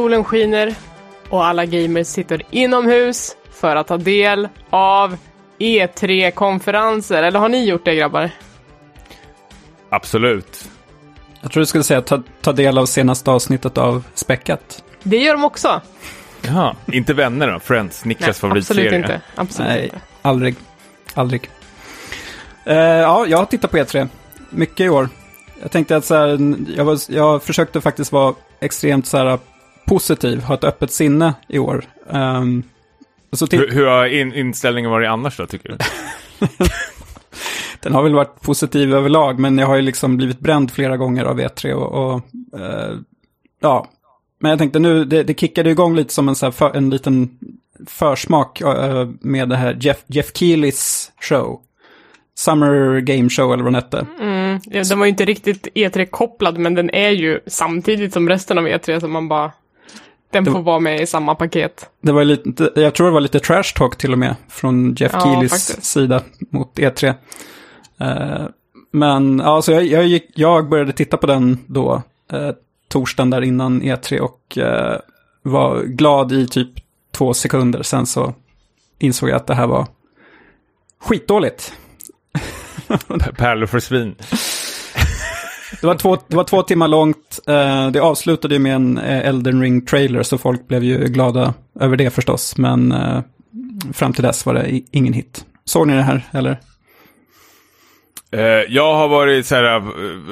Solen skiner och alla gamers sitter inomhus för att ta del av E3-konferenser. Eller har ni gjort det grabbar? Absolut. Jag tror du skulle säga ta, ta del av senaste avsnittet av Späckat. Det gör de också. Jaha, inte vänner då? Friends, Niklas Nej, favoritserie. absolut inte. Absolut Nej, inte. aldrig. Aldrig. Eh, ja, jag har tittat på E3. Mycket i år. Jag tänkte att så här, jag, var, jag försökte faktiskt vara extremt så här, positiv, ha ett öppet sinne i år. Ehm, och så titt- Hur, hur har in, inställningen varit annars då, tycker du? Den har väl varit positiv överlag, men jag har ju liksom blivit bränd flera gånger av E3 och, och eh, ja. Men jag tänkte nu, det, det kickade igång lite som en, så här för, en liten försmak eh, med det här Jeff, Jeff Keelys show. Summer Game Show eller vad den hette. Mm, ja, den var ju inte riktigt E3-kopplad, men den är ju samtidigt som resten av E3, så man bara... Den Det får var- vara med i samma paket. Det var lite, jag tror det var lite trash talk till och med från Jeff Ja, Keelys faktiskt. sida mot E3. Eh, men ja, så jag, jag, gick, jag började titta på den då, eh, torsdagen där innan E3 och eh, var glad i typ två sekunder. Sen så insåg jag att det här var skitdåligt. Pärlor för svin. Det var två, det var två timmar långt. Eh, det avslutade ju med en eh, Elden Ring-trailer, så folk blev ju glada över det förstås. Men eh, fram till dess var det ingen hit. Såg ni det här, eller? Eh, jag har varit så här, eh,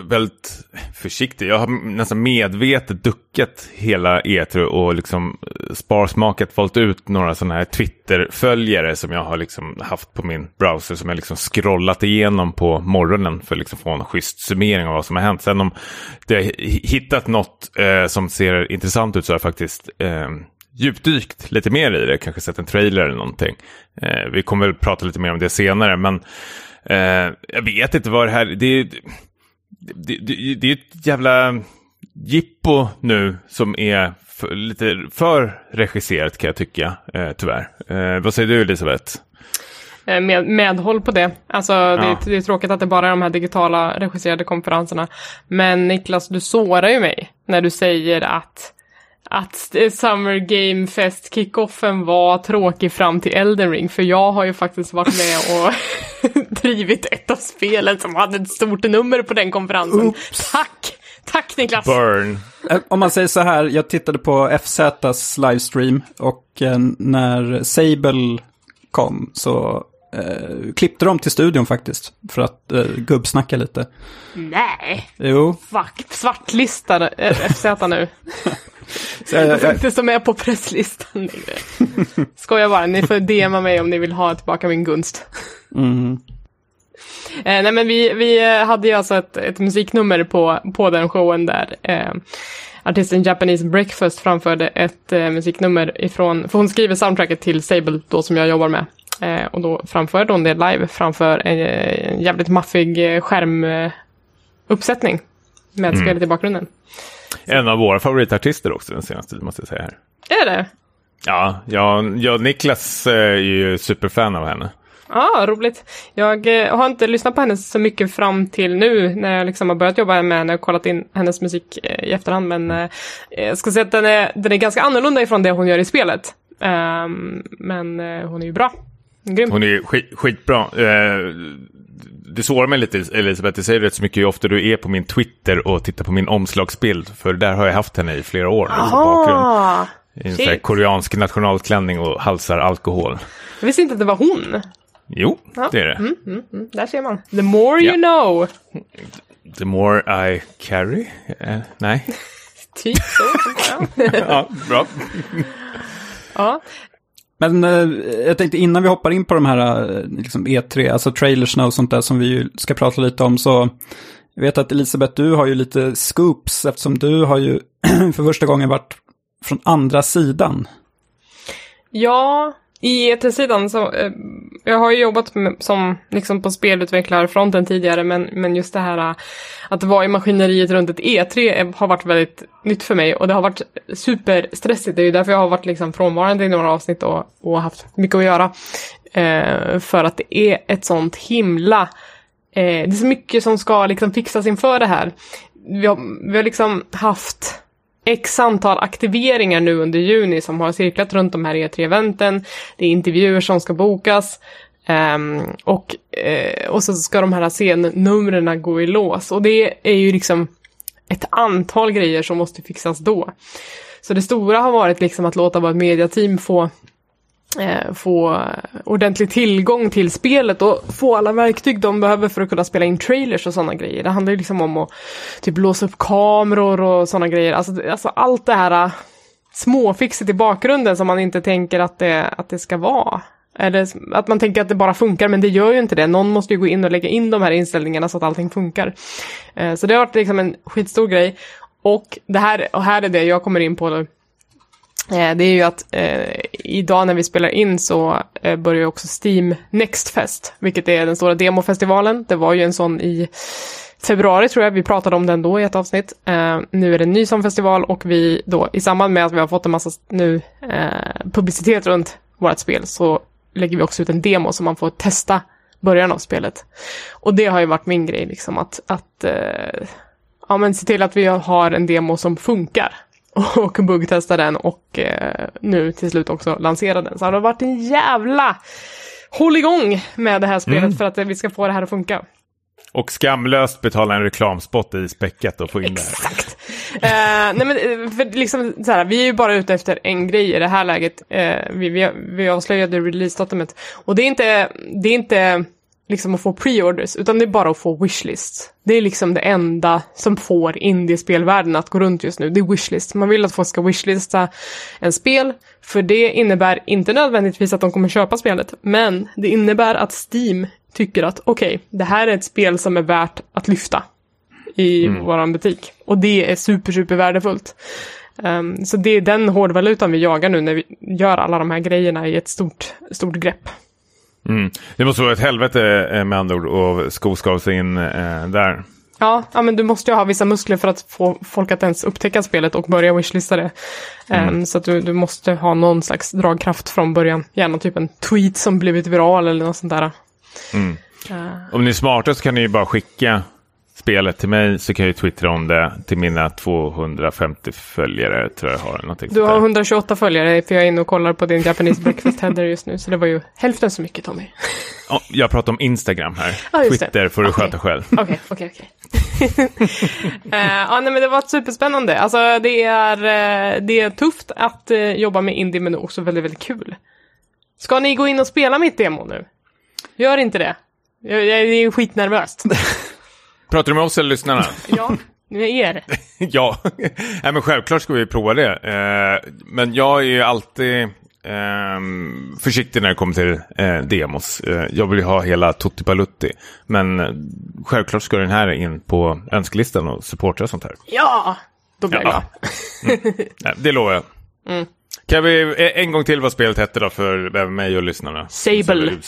väldigt försiktig. Jag har nästan medvetet duckat hela E3 och liksom eh, sparsmakat valt ut några sådana här Twitter-följare som jag har liksom haft på min browser som jag liksom scrollat igenom på morgonen för att liksom få en schysst summering av vad som har hänt. Sen om det har hittat något eh, som ser intressant ut så har jag faktiskt eh, djupdykt lite mer i det, kanske sett en trailer eller någonting. Eh, vi kommer väl prata lite mer om det senare, men Eh, jag vet inte vad det här... Det, det, det, det är ett jävla jippo nu som är för, lite för regisserat kan jag tycka, eh, tyvärr. Eh, vad säger du Elisabeth? Eh, Med, medhåll på det. Alltså, det, Ja. är, det är tråkigt att det bara är de här digitala regisserade konferenserna. Men Niklas, du sårar ju mig när du säger att att Summer Game Fest kickoffen var tråkig fram till Elden Ring, för jag har ju faktiskt varit med och drivit ett av spelen som hade ett stort nummer på den konferensen. Tack! Tack Niklas! Burn. Eh, Om man säger så här, jag tittade på FZs livestream och eh, när Sable kom så eh, klippte de till studion faktiskt. För att eh, gubbsnacka lite. Nej! Jo, Fuck, svartlistad eh, FZ nu. så jag, Jag jag, inte stå med på presslistan längre. Skojar bara, ni får DMa mig om ni vill ha tillbaka min gunst. mm, Eh, nej men vi, vi eh, hade ju alltså ett, ett musiknummer på, på den showen där eh, artisten Japanese Breakfast framförde ett eh, musiknummer ifrån, för hon skriver soundtracket till Sable då som jag jobbar med. Eh, och då framförde hon det live framför en, eh, en jävligt maffig eh, skärmuppsättning med Mm. spelet i bakgrunden. En av våra favoritartister också den senaste tiden måste jag säga här. Är det? Ja, jag, jag Niklas eh, är ju superfan av henne. Ja, ah, roligt. Jag eh, har inte lyssnat på henne så mycket fram till nu när jag liksom har börjat jobba med henne och kollat in hennes musik eh, i efterhand. Men eh, jag ska säga att den är, den är ganska annorlunda ifrån det hon gör i spelet. Ehm, men hon är ju bra. Grym. Hon är skit, skitbra. Eh, det sårar mig lite Elisabeth, det säger rätt så mycket hur ofta du är på min Twitter och tittar på min omslagsbild. För där har jag haft henne i flera år. I en sån här koreansk nationalklänning och halsar alkohol. jag visste inte att det var hon. Jo, Ja. det är det. Mm, mm, mm. Där ser man. The more you Ja. know. The more I carry. Eh, nej. Typ så. ja. ja, bra. ja. Men eh, jag tänkte innan vi hoppar in på de här eh, liksom E3, alltså trailersna och sånt där som vi ju ska prata lite om så jag vet att Elisabeth, du har ju lite scoops eftersom du har ju för första gången varit från andra sidan. Ja, i ET-sidan så, eh, jag har ju jobbat med, som liksom på spelutvecklarfronten tidigare, men, men just det här eh, att vara i maskineriet runt ett E3 har varit väldigt nytt för mig och det har varit superstressigt. Det är ju därför jag har varit liksom frånvarande i några avsnitt och, och haft mycket att göra. Eh, för att det är ett sånt himla Eh, det är så mycket som ska liksom fixas inför det här. Vi har, vi har liksom haft x antal aktiveringar nu under juni som har cirklat runt de här E3-eventen. Det är intervjuer som ska bokas. Um, och, uh, och så ska de här scennumren gå i lås. Och det är ju liksom ett antal grejer som måste fixas då. Så det stora har varit liksom att låta vårt mediateam få Eh, få ordentlig tillgång till spelet och få alla verktyg de behöver för att kunna spela in trailers och sådana grejer. Det handlar ju liksom om att typ låsa upp kameror och sådana grejer. Alltså, alltså allt det här äh, småfixet i bakgrunden som man inte tänker att det, att det ska vara. Eller att man tänker att det bara funkar, men det gör ju inte det. Någon måste ju gå in och lägga in de här inställningarna så att allting funkar. Eh, så det har varit liksom en skitstor grej. Och det här, och här är det jag kommer in på nu. Eh, det är ju att eh, idag när vi spelar in så eh, börjar också Steam Next Fest, vilket är den stora demofestivalen. Det var ju en sån i februari tror jag, vi pratade om den då i ett avsnitt. Eh, nu är det en ny sån festival och vi då i samband med att vi har fått en massa nu eh, publicitet runt vårt spel så lägger vi också ut en demo så man får testa början av spelet. Och det har ju varit min grej liksom att, att eh, ja, men se till att vi har en demo som funkar och buggtesta den och eh, nu till slut också lansera den. Så det har varit en jävla håll igång med det här spelet mm. för att vi ska få det här att funka. Och skamlöst betala en reklamspot i späcket och få in Exakt. det här. uh, nej men eh, för liksom så här, vi är ju bara ute efter en grej i det här läget. Uh, vi, vi, vi avslöjade releasedatumet. Och det är inte, det är inte liksom att få pre-orders, utan det är bara att få wishlist. Det är liksom det enda som får indiespelvärlden att gå runt just nu, det är wishlist. Man vill att folk ska wishlista en spel, för det innebär inte nödvändigtvis att de kommer köpa spelet, men det innebär att Steam tycker att okej, okay, det här är ett spel som är värt att lyfta i mm. våran butik. Och det är super, super värdefullt. Um, så det är den hårdvalutan vi jagar nu när vi gör alla de här grejerna i ett stort, stort grepp. Mm. Det måste vara ett helvete eh, med andra ord att skoskava sig in eh, där. Ja, ja, men du måste ju ha vissa muskler för att få folk att ens upptäcka spelet och börja wishlista det. Mm. Um, så att du, du måste ha någon slags dragkraft från början. Gärna typ en tweet som blivit viral eller något sånt där. Mm. Uh. Om ni är smarta så kan ni ju bara skicka spelet till mig så kan jag ju twittra om det till mina 250 följare tror jag har. Du har 128 följare för jag är inne och kollar på din Japanese breakfast header just nu så det var ju hälften så mycket Tommy. Oh, jag pratar om Instagram här. Ah, Twitter får du okay. sköta själv. Okej, okej, okej. Eh, ja, nej men det var superspännande. Alltså det är, uh, det är tufft att uh, jobba med indie men också väldigt, väldigt kul. Ska ni gå in och spela mitt demo nu? Gör inte det. Jag, jag är skitnervöst. Pratar du med oss eller lyssnarna? ja, med er. ja, Nej, men självklart ska vi prova det. Eh, men jag är ju alltid eh, försiktig när det kommer till eh, demos. Eh, jag vill ju ha hela Tutti Balutti. Men eh, självklart ska den här in på önskelistan och supporta och sånt här. Ja, då blir jag ja. mm. Nej, det lovar jag. Mm. Kan vi en gång till vad spelet hette då för mig och lyssnarna? Sable.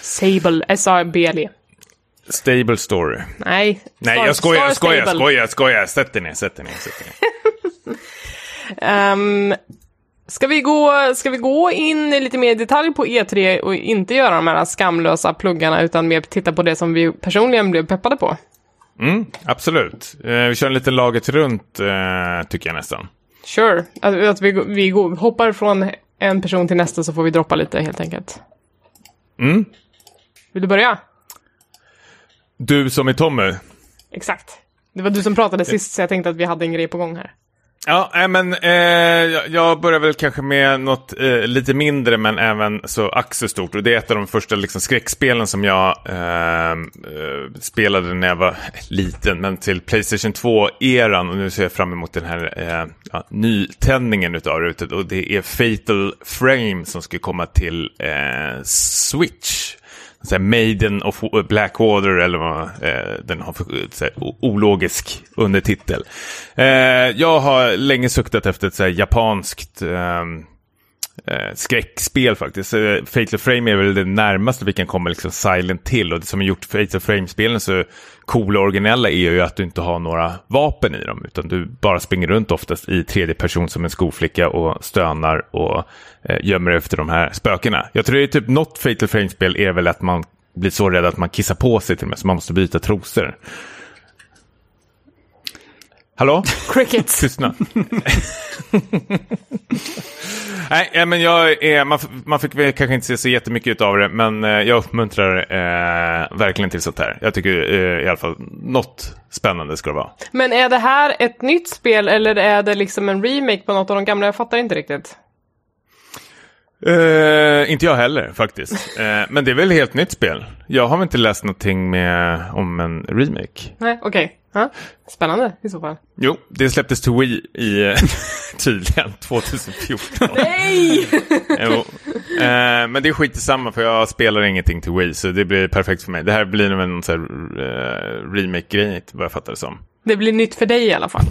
Sable, S-A-B-L-E. Stable story. Nej. Nej, jag skojar, jag skojar, jag skojar, jag skojar. Sätt dig ner, sätt dig ner, sätt ner. um, ska, vi gå, ska vi gå in lite mer i detalj på E3 och inte göra de här skamlösa pluggarna utan mer titta på det som vi personligen blev peppade på? Mm, absolut. Uh, vi kör en liten laget runt, uh, tycker jag nästan. Sure. Att, att vi, vi går, hoppar från en person till nästa så får vi droppa lite helt enkelt. Mm. Vill du börja? Du som är Tommy. Exakt. Det var du som pratade sist så jag tänkte att vi hade en grej på gång här. Ja, äh, men eh, jag börjar väl kanske med något eh, lite mindre men även så ack stort. Och det är ett av de första liksom, skräckspelen som jag eh, eh spelade när jag var liten. Men till Playstation 2-eran och nu ser jag fram emot den här eh, ja, nytändningen utav det. Och det är Fatal Frame som ska komma till eh, Switch så Maiden of eh, Blackwater eller vad eh, den har för så här, ologisk undertitel. Eh, jag har länge suktat efter ett så här, japanskt ehm, eh, skräckspel faktiskt. Eh, Fatal Frame är väl det närmaste vi kan komma liksom Silent till och det som har gjort Fatal Frame-spelen så coola och originella är ju att du inte har några vapen i dem utan du bara springer runt oftast i tredje person som en skoflicka och stönar och eh, gömmer efter de här spökena. Jag tror det är typ något Fatal Frame-spel är väl att man blir så rädd att man kissar på sig till och med så man måste byta trosor. Hallå? Crickets. Tystnad. Nej, men jag är, man, man fick väl kanske inte se så jättemycket av det, men eh, jag uppmuntrar eh, verkligen till sånt här. Jag tycker eh, i alla fall något spännande ska det vara. Men är det här ett nytt spel eller är det liksom en remake på något av de gamla? Jag fattar inte riktigt. Eh, inte jag heller faktiskt. Eh, men det är väl ett helt nytt spel. Jag har väl inte läst någonting med, om en remake. Nej, okej. Ja, Spännande i så fall. Jo, det släpptes till Wii i tydligen 2014. Nej! Jo. Eh, men det är skit samma för jag spelar ingenting till Wii så det blir perfekt för mig. Det här blir nog en remake-grej vad jag fattar det som. Det blir nytt för dig i alla fall.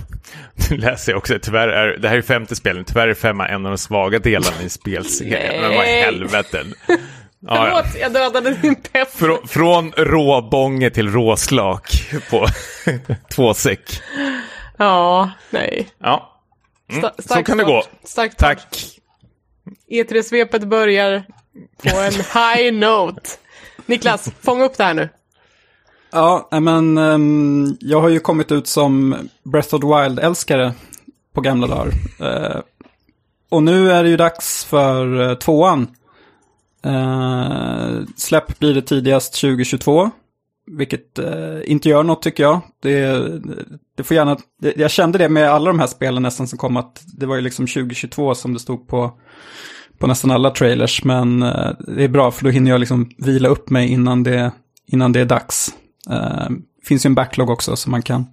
Nu läser jag också, tyvärr är, det här är femte spelen, tyvärr är femma en av de svaga delarna i spelserien. Men vad i helvete. Ja, ja. Förlåt, jag dödade din pepp. Frå, från råbånge till råslak på två säck. Ja, nej. Ja, Sta- Mm, så stark kan det gå. Stark start. Tack. E3-svepet börjar på en high note. Niklas, fånga upp det här nu. Ja, men um, jag har ju kommit ut som Breath of the Wild-älskare på gamla dagar. Uh, och nu är det ju dags för uh, tvåan. Uh, släpp blir det tidigast 2022. Vilket inte gör något tycker jag. Det, det får gärna, det, jag kände det med alla de här spelen nästan som kom att det var ju liksom 2022 som det stod på, på nästan alla trailers. Men det är bra för då hinner jag liksom vila upp mig innan det, innan det är dags. Eh, finns ju en backlog också som man kan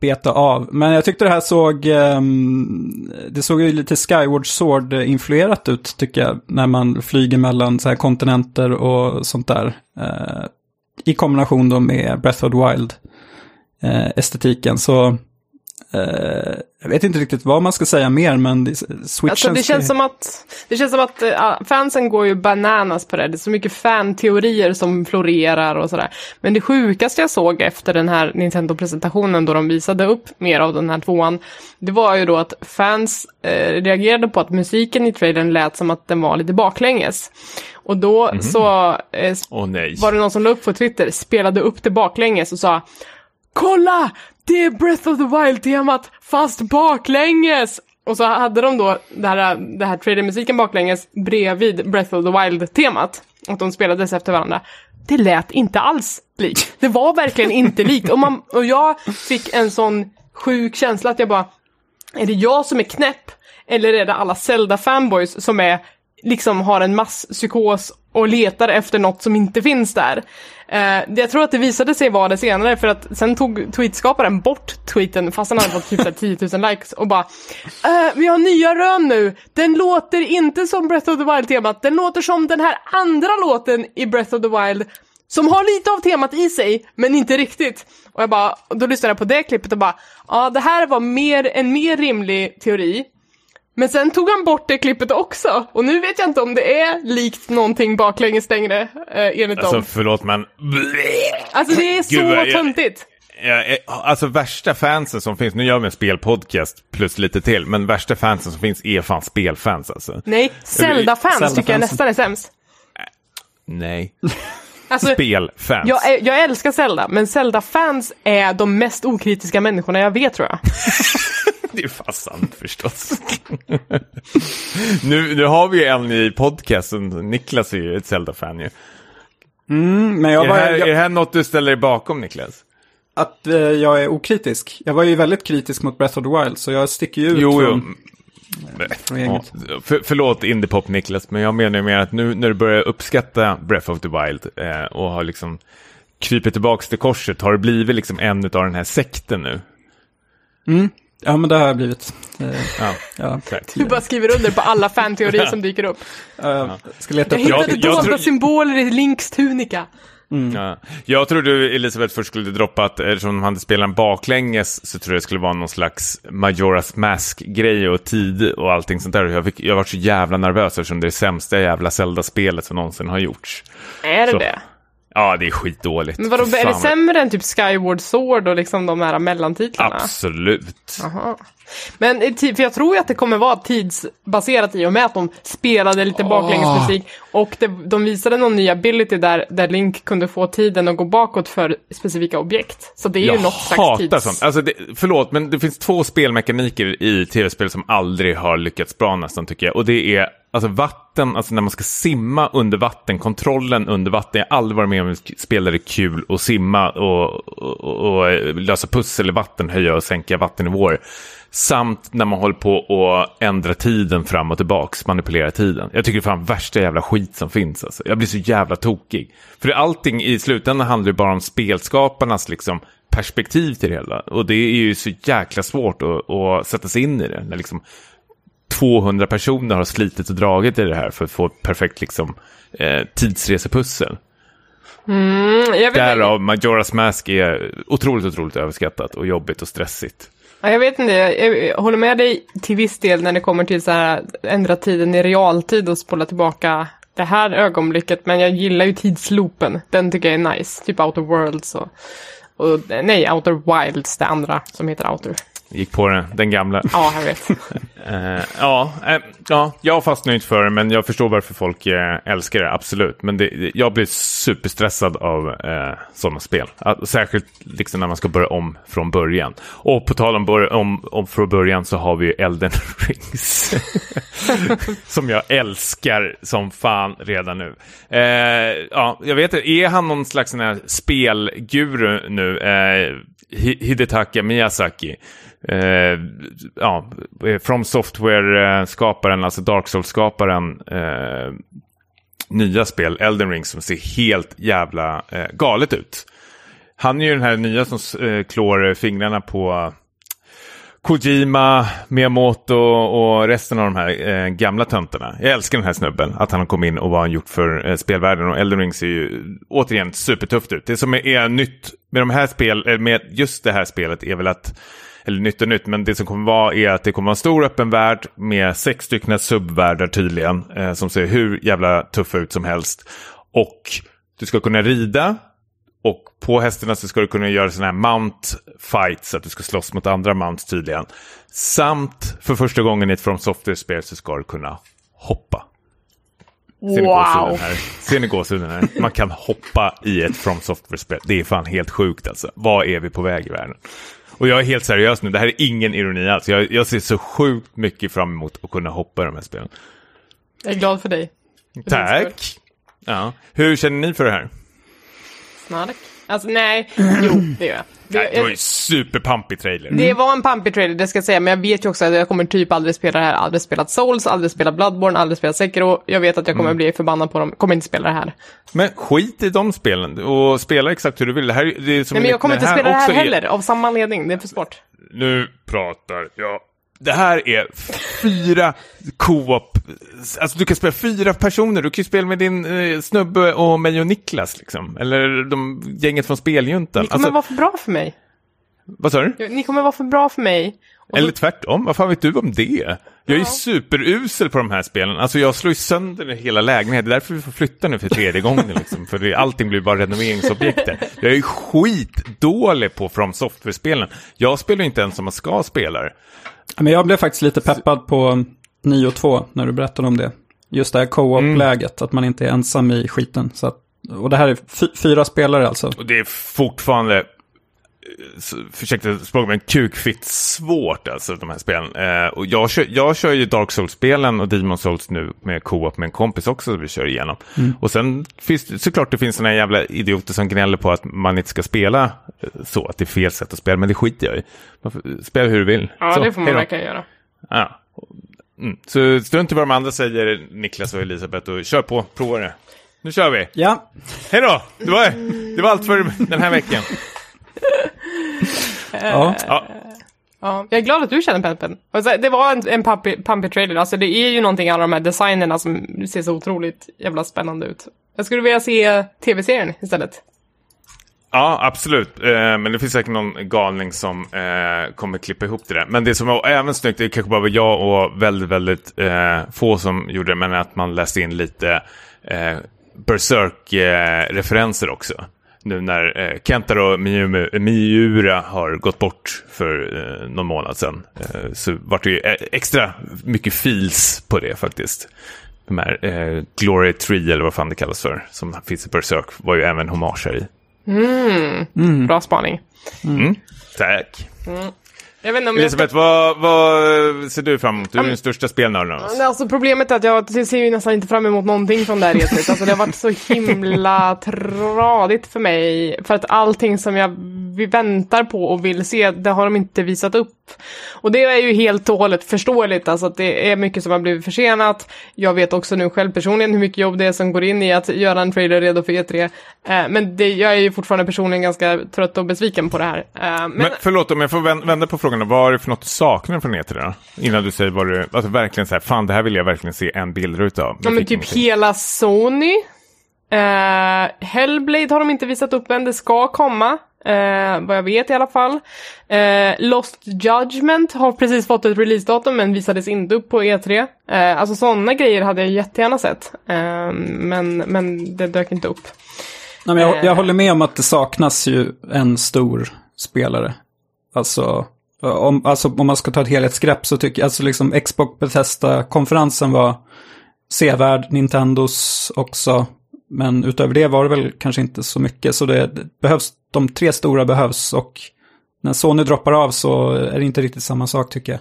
beta av. Men jag tyckte det här såg, ehm, det såg ju lite Skyward Sword-influerat ut tycker jag. När man flyger mellan så här kontinenter och sånt där. Eh, I kombination då med Breath of the Wild-estetiken. Eh, så jag vet inte riktigt vad man ska säga mer, men det, Switchen Alltså, det känns som att, det känns som att äh, fansen går ju bananas på det. Det är så mycket fan-teorier som florerar och sådär. Men det sjukaste jag såg efter den här Nintendo-presentationen då de visade upp mer av den här tvåan, det var ju då att fans eh, reagerade på att musiken i trailern lät som att den var lite baklänges. Och då så eh, Åh nej. var det någon som la upp på Twitter, spelade upp det baklänges och sa Kolla! Det är Breath of the Wild-temat fast baklänges! Och så hade de då det här, det här trailermusiken baklänges bredvid Breath of the Wild-temat. Och de spelades efter varandra. Det lät inte alls likt. Det var verkligen inte likt. Och, man, och jag fick en sån sjuk känsla att jag bara, är det jag som är knäpp? Eller är det alla Zelda-fanboys som är, liksom har en masspsykos och letar efter något som inte finns där? Eh, jag tror att det visade sig vara det senare för att sen tog tweetskaparen bort tweeten fast han hade fått typ så här 10 000 likes och bara eh, Vi har nya rön nu, den låter inte som Breath of the Wild-temat, den låter som den här andra låten i Breath of the Wild som har lite av temat i sig, men inte riktigt. Och jag bara, och då lyssnade jag på det klippet och bara, ja det här var mer, en mer rimlig teori. Men sen tog han bort det klippet också. Och nu vet jag inte om det är likt någonting baklänges längre, eh, enligt Alltså dem. förlåt men... Alltså det är Gud, så töntigt. Eh, alltså värsta fansen som finns, nu gör vi en spelpodcast plus lite till, men värsta fansen som finns är fan spelfans alltså. Nej, Zelda-fans Zelda-fansen. tycker jag nästan är sämst. Nej, Alltså, spelfans. jag, jag älskar Zelda, men Zelda-fans är de mest okritiska människorna jag vet tror jag. Det är fan sant förstås. nu, nu har vi ju en i podcasten, Niklas är ju ett Zelda-fan ju. Mm, men Är jag det, var, här, jag, är det här något du ställer dig bakom Niklas? att eh, jag är okritisk. Jag var ju väldigt kritisk mot Breath of the Wild, så jag sticker ju ut Jo, jo. från... från gänget. Ja, för, förlåt Indiepop Niklas, men jag menar ju mer att nu när du börjar uppskatta Breath of the Wild eh, och har liksom krypit tillbaka till korset, har du blivit liksom en av den här sekten nu? Ja, men det har jag blivit. Eh, Ja, ja. Du bara skriver under på alla fanteorier som dyker upp. Jag ska leta Jag hittade jag dolda tror- symboler i Links tunika. Ja. Jag tror du, Elisabeth, först skulle droppa att eftersom de hade spelat en baklänges så tror jag det skulle vara någon slags Majoras Mask-grej och tid och allting sånt där. Jag, fick, jag var så jävla nervös eftersom det är det sämsta jävla Zelda-spelet som någonsin har gjorts. Är det Så. det? Ja, det är skitdåligt. Men vadå, är det sämre än typ Skyward Sword och liksom de här mellantitlarna? Absolut. Jaha. Men tid- för jag tror ju att det kommer vara tidsbaserat i och med att de spelade lite baklängesmusik och det, de visade någon ny ability där, där Link kunde få tiden att gå bakåt för specifika objekt. Så det är ju Jag något slags tids... sånt. Alltså det, förlåt, men det finns två spelmekaniker i tv-spel som aldrig har lyckats bra nästan tycker jag. Och det är alltså vatten, alltså när man ska simma under vatten, kontrollen under vatten. Jag har aldrig varit med om ett spel där det är kul att simma och, och, och, och lösa pussel i vatten, höja och sänka vattennivåer. Samt när man håller på att ändra tiden fram och tillbaks, manipulera tiden. Jag tycker det är fan värsta jävla skit som finns. Alltså. Jag blir så jävla tokig. För allting i slutändan handlar ju bara om spelskaparnas liksom, perspektiv till det hela. Och det är ju så jäkla svårt att, att sätta sig in i det. När liksom 200 personer har slitit och dragit i det här för att få ett perfekt liksom, eh, tidsresepussel. Mm, Därav Majora's Mask är otroligt, otroligt överskattat och jobbigt och stressigt jag vet inte, jag, jag håller med dig till viss del när det kommer till så här ändra tiden i realtid och spola tillbaka det här ögonblicket, men jag gillar ju tidsloopen. Den tycker jag är nice, typ Outer Worlds och, och nej, Outer Wilds, det andra som heter Outer. Gick på den, den gamla. Ja, jag vet. Eh, ja, eh, ja, jag fastnar inte för det, men jag förstår varför folk eh, älskar det, absolut. Men det, jag blir superstressad av sådana spel. Särskilt liksom när man ska börja om från början. Och på tal om, om, om från början så har vi ju Elden Rings. som jag älskar som fan redan nu. Ja, jag vet inte, är han någon slags sån här spelguru nu? Hidetaka Miyazaki. Eh, ja, eh, From Software-skaparen, alltså Dark Souls-skaparen, eh, nya spel, Elden Ring, som ser helt jävla eh, galet ut. Han är ju den här nya som eh, klår fingrarna på Kojima, Miyamoto och resten av de här eh, gamla töntarna. Jag älskar den här snubben, att han har kommit in och vad han gjort för eh, spelvärlden. Och Elden Ring ser ju återigen supertufft ut. Det som är, är nytt med, de här spel, eh, med just det här spelet är väl att eller nytt och nytt, men det som kommer vara är att det kommer vara en stor öppen värld med sex stycken subvärldar tydligen, eh, som ser hur jävla tuffa ut som helst. Och du ska kunna rida, och på hästarna så ska du kunna göra sådana här mount fights, att du ska slåss mot andra mounts tydligen. Samt för första gången i ett From Software-spel så ska du kunna hoppa. Ser ni gåshuden Wow! här? Ser ni gåshuden här? Man kan hoppa i ett From Software-spel. Det är fan helt sjukt alltså. Vad är vi på väg i världen? Och jag är helt seriös nu, det här är ingen ironi alls. Jag, jag ser så sjukt mycket fram emot att kunna hoppa i de här spelen. Jag är glad för dig. Tack! Ja. Hur känner ni för det här? Snark. Alltså nej, jo, det gör jag. Nej, det var ju Det, superpampig trailer. det var en pampig trailer, det ska jag säga, men jag vet ju också att jag kommer typ aldrig spela det här. Aldrig spelat Souls, aldrig spelat Bloodborne, aldrig spelat Sekiro. Jag vet att jag Mm. kommer bli förbannad på dem, kommer inte spela det här. Men skit i de spelen och spela exakt hur du vill. Det här, det är som Nej, men jag kommer inte spela det här också är- heller, av samma anledning. Det är för svårt. Nu pratar jag. Det här är fyra co-op. Alltså du kan spela fyra personer. Du kan ju spela med din eh, snubbe och mig och Niklas liksom. Eller de, gänget från Speljuntan. Ni kommer Alltså, vara för bra för mig. Vad sa du? Ni kommer vara för bra för mig. Och Eller så, tvärtom, vad fan vet du om det? Jag är Ja. superusel på de här spelen. Alltså jag slår ju sönder hela lägenheten. Det är därför vi får flytta nu för tredje gången. Liksom. För det, allting blir bara renoveringsobjekter. Jag är ju skitdålig på From Software-spelen. Jag spelar ju inte ens som man ska spela. Men jag blev faktiskt lite peppad på 9 och 2 när du berättade om det. Just det här co-op-läget, att man inte är ensam i skiten. Så att, och det här är fy, fyra spelare alltså. Och det är fortfarande, så- ursäkta språket, men kukfitt svårt alltså de här spelen. Eh, och jag kör, jag kör ju Dark Souls-spelen och Demon Souls nu med co-op med en kompis också som vi kör igenom. Och sen finns det såklart det finns såna här jävla idioter som gnäller på att man inte ska spela eh, så, att det är fel sätt att spela, men det skiter jag i. Spela hur du vill. ja, så, det får man verkligen göra. Ja. Mm. Så strunt i vad de andra säger, Niklas och Elisabeth, och kör på, prova det. Nu kör vi! Ja, Hej då! Det var, det var allt för den här veckan. Ja. Ja, Ja, jag är glad att du känner peppen. Och så, Det var en, en pumpy, pumpy trailer, alltså det är ju någonting alla de här designerna som ser så otroligt jävla spännande ut. Jag skulle vilja se tv-serien istället. ja absolut. Eh, men det finns säkert någon galning som eh, kommer klippa ihop det där. Men det som var även snyggt, det kanske bara var jag och väldigt, väldigt eh, få som gjorde det, men att man läste in lite eh, Berserk-referenser också. Nu när eh, Kentaro Miura har gått bort för eh, någon månad sedan. Eh, så vart det ju eh, extra mycket feels på det faktiskt. De här eh, Glory Tree eller vad fan det kallas för, som finns i Berserk, var ju även hommager i. Mm. Bra spaning. Mm. Tack. Jag vet inte om jag ska... Elisabeth, vad, vad ser du fram emot? Du är den största spelnörden av oss. Alltså problemet är att jag ser ju nästan inte fram emot någonting från det här reset. Alltså det har varit så himla tradigt för mig. För att allting som jag väntar på och vill se, det har de inte visat upp. Och det är ju helt och hållet förståeligt, alltså att det är mycket som har blivit försenat. Jag vet också nu själv personligen hur mycket jobb det är som går in i att göra en trailer redo för E3. Eh, men det, jag är ju fortfarande personligen ganska trött och besviken på det här. Eh, men, Men förlåt om jag får vän- vända på frågan. Vad är det för något du saknar från E3 då? Innan du säger vad du, alltså verkligen så här, fan det här vill jag verkligen se en bild utav. Ja men typ ingenting. hela Sony. Eh, Hellblade har de inte visat upp än, det ska komma. Eh, vad jag vet i alla fall. Eh, Lost Judgment har precis fått ett releasedatum men visades inte upp på E3. Eh, alltså sådana grejer hade jag jättegärna sett. Eh, men, men det dök inte upp. Nej, men jag, jag Eh. håller med om att det saknas ju en stor spelare. Alltså, om, alltså om man ska ta ett helhetsgrepp så tycker jag, alltså liksom Xbox Bethesda-konferensen var sevärd, Nintendos också. Men utöver det var det väl kanske inte så mycket. Så det, behövs, de tre stora behövs och när Sony droppar av så är det inte riktigt samma sak tycker jag.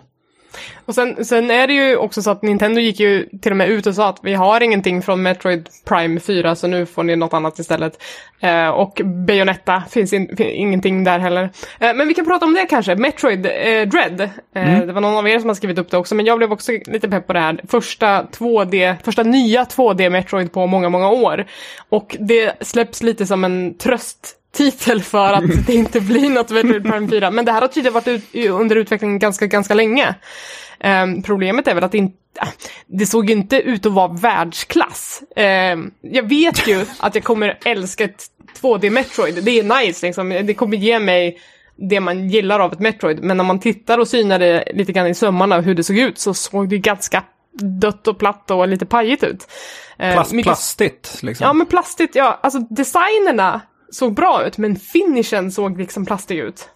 Och sen, sen är det ju också så att Nintendo gick ju till och med ut och sa att vi har ingenting från Metroid Prime 4 så nu får ni något annat istället. Eh, och Bayonetta finns in, fin, ingenting där heller. Eh, men vi kan prata om det kanske. Metroid eh, Dread. Eh, Det var någon av er som har skrivit upp det också men jag blev också lite pepp på det här. Första 2D, första nya 2D Metroid på många, många år. Och det släpps lite som en tröst titel för att det inte blir något Metroid Prime 4. Men det här har tydligen varit ut, under utveckling ganska, ganska länge. Ehm, problemet är väl att det inte, det såg inte ut att vara världsklass. Ehm, jag vet ju att jag kommer älska ett 2D Metroid. Det är nice liksom. Det kommer ge mig det man gillar av ett Metroid. Men när man tittar och synar det lite grann i sömmarna hur det såg ut så såg det ganska dött och platt och lite pajigt ut. Ehm, Plast, mycket- plastigt liksom. Ja men plastigt, ja. Alltså designerna såg bra ut men finishen såg liksom plastig ut.